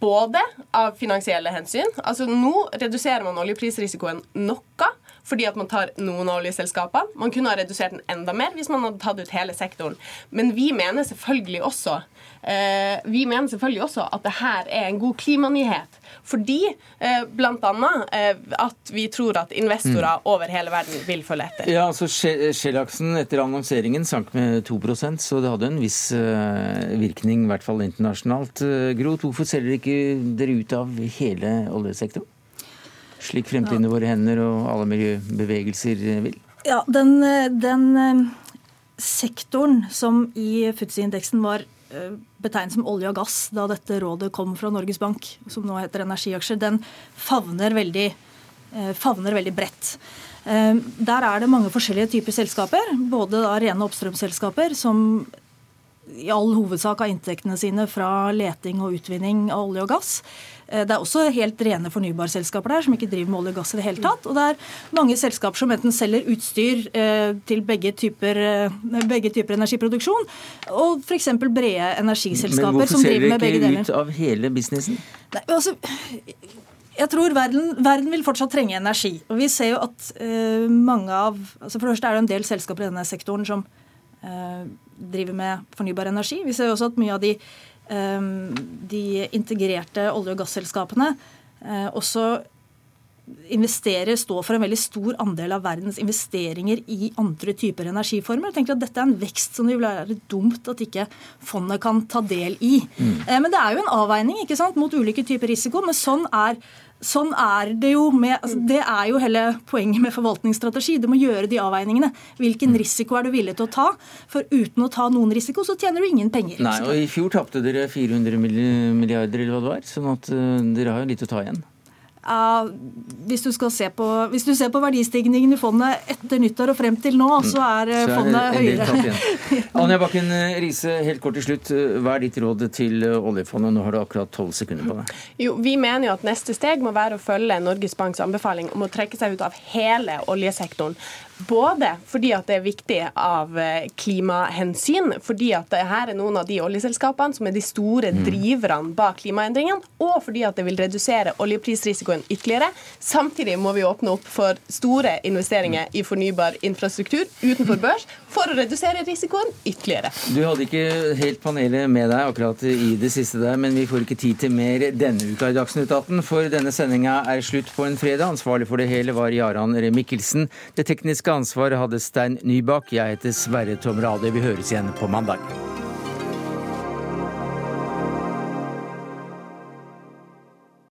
Både av finansielle hensyn. altså Nå reduserer man oljeprisrisikoen noe fordi at man tar noen av oljeselskapene. Man kunne ha redusert den enda mer hvis man hadde tatt ut hele sektoren. Men vi mener selvfølgelig også vi mener selvfølgelig også at det her er en god klimanyhet. Fordi eh, bl.a. Eh, at vi tror at investorer over hele verden vil følge etter. Ja, altså Skjellaksen etter annonseringen sank med 2% så det hadde en viss eh, virkning, i hvert fall internasjonalt. Eh, Gro, hvorfor selger ikke dere ut av hele oljesektoren? Slik fremtiden i våre hender og alle miljøbevegelser eh, vil? Ja, den, eh, den eh, sektoren som i FTSE-indeksen var eh, betegnet som olje og gass da dette rådet kom fra Norges Bank, som nå heter energiaksjer, den favner veldig, eh, favner veldig bredt. Eh, Der er det mange forskjellige typer selskaper, både da rene oppstrømsselskaper som i all hovedsak av inntektene sine fra leting og utvinning av olje og gass. Eh, Det er også helt rene fornybarselskaper der som ikke driver med olje og gass i det hele tatt. Og det er mange selskaper som enten selger utstyr eh, til begge typer, eh, begge typer energiproduksjon, og f.eks. brede energiselskaper som driver med begge deler Men hvorfor dere begge ikke ut av hele businessen? Nei, altså, jeg tror verden, verden vil fortsatt trenge energi. Og vi ser jo at uh, mange av altså For det første er det en del selskaper i denne sektoren som driver med fornybar energi. Vi ser jo også at mye av de, eh, de integrerte olje- og gasselskapene eh, også investerer, står for en veldig stor andel av verdens investeringer i andre typer energiformer. Jeg tenker at Dette er en vekst som det vil være dumt at ikke fondet kan ta del i. Mm. Eh, Men det er jo en avveining ikke sant, mot ulike typer risiko. men sånn er Sånn er det jo med, altså Det er jo hele poenget med forvaltningsstrategi. Du må gjøre de avveiningene. Hvilken risiko er du villig til å ta? For uten å ta noen risiko, så tjener du ingen penger. Nei, og I fjor tapte dere 400 milliarder, eller hva det var. Sånn at eh, dere har jo litt å ta igjen. Ja, hvis, du skal se på, hvis du ser på verdistigningen i fondet etter nyttår og frem til nå, så er eh, Mm. Så er fondet høyere. [laughs] Anja Bakken eh, Riise, helt kort til slutt. eh, Hva er ditt råd til oljefondet? Nå har du akkurat tolv sekunder på deg. Jo, Vi mener jo at neste steg må være å følge Norges Banks anbefaling om å trekke seg ut av hele oljesektoren. Både fordi at det er viktig av eh, klimahensyn, fordi at det her er noen av de oljeselskapene som er de store driverne bak klimaendringene, og fordi at det vil redusere oljeprisrisikoen ytterligere. Samtidig må vi åpne opp for store investeringer i fornybar infrastruktur utenfor børs for å redusere risikoen ytterligere. Du hadde ikke helt panelet med deg akkurat i det siste der, men vi får ikke tid til mer denne uka i Dagsnytt 18, for denne sendinga er slutt på en fredag. Ansvarlig for det hele var Jaran Mikkelsen. Det tekniske ansvaret hadde Stein Nybakk. Jeg heter Sverre Tom Radøy. Vi høres igjen på mandag.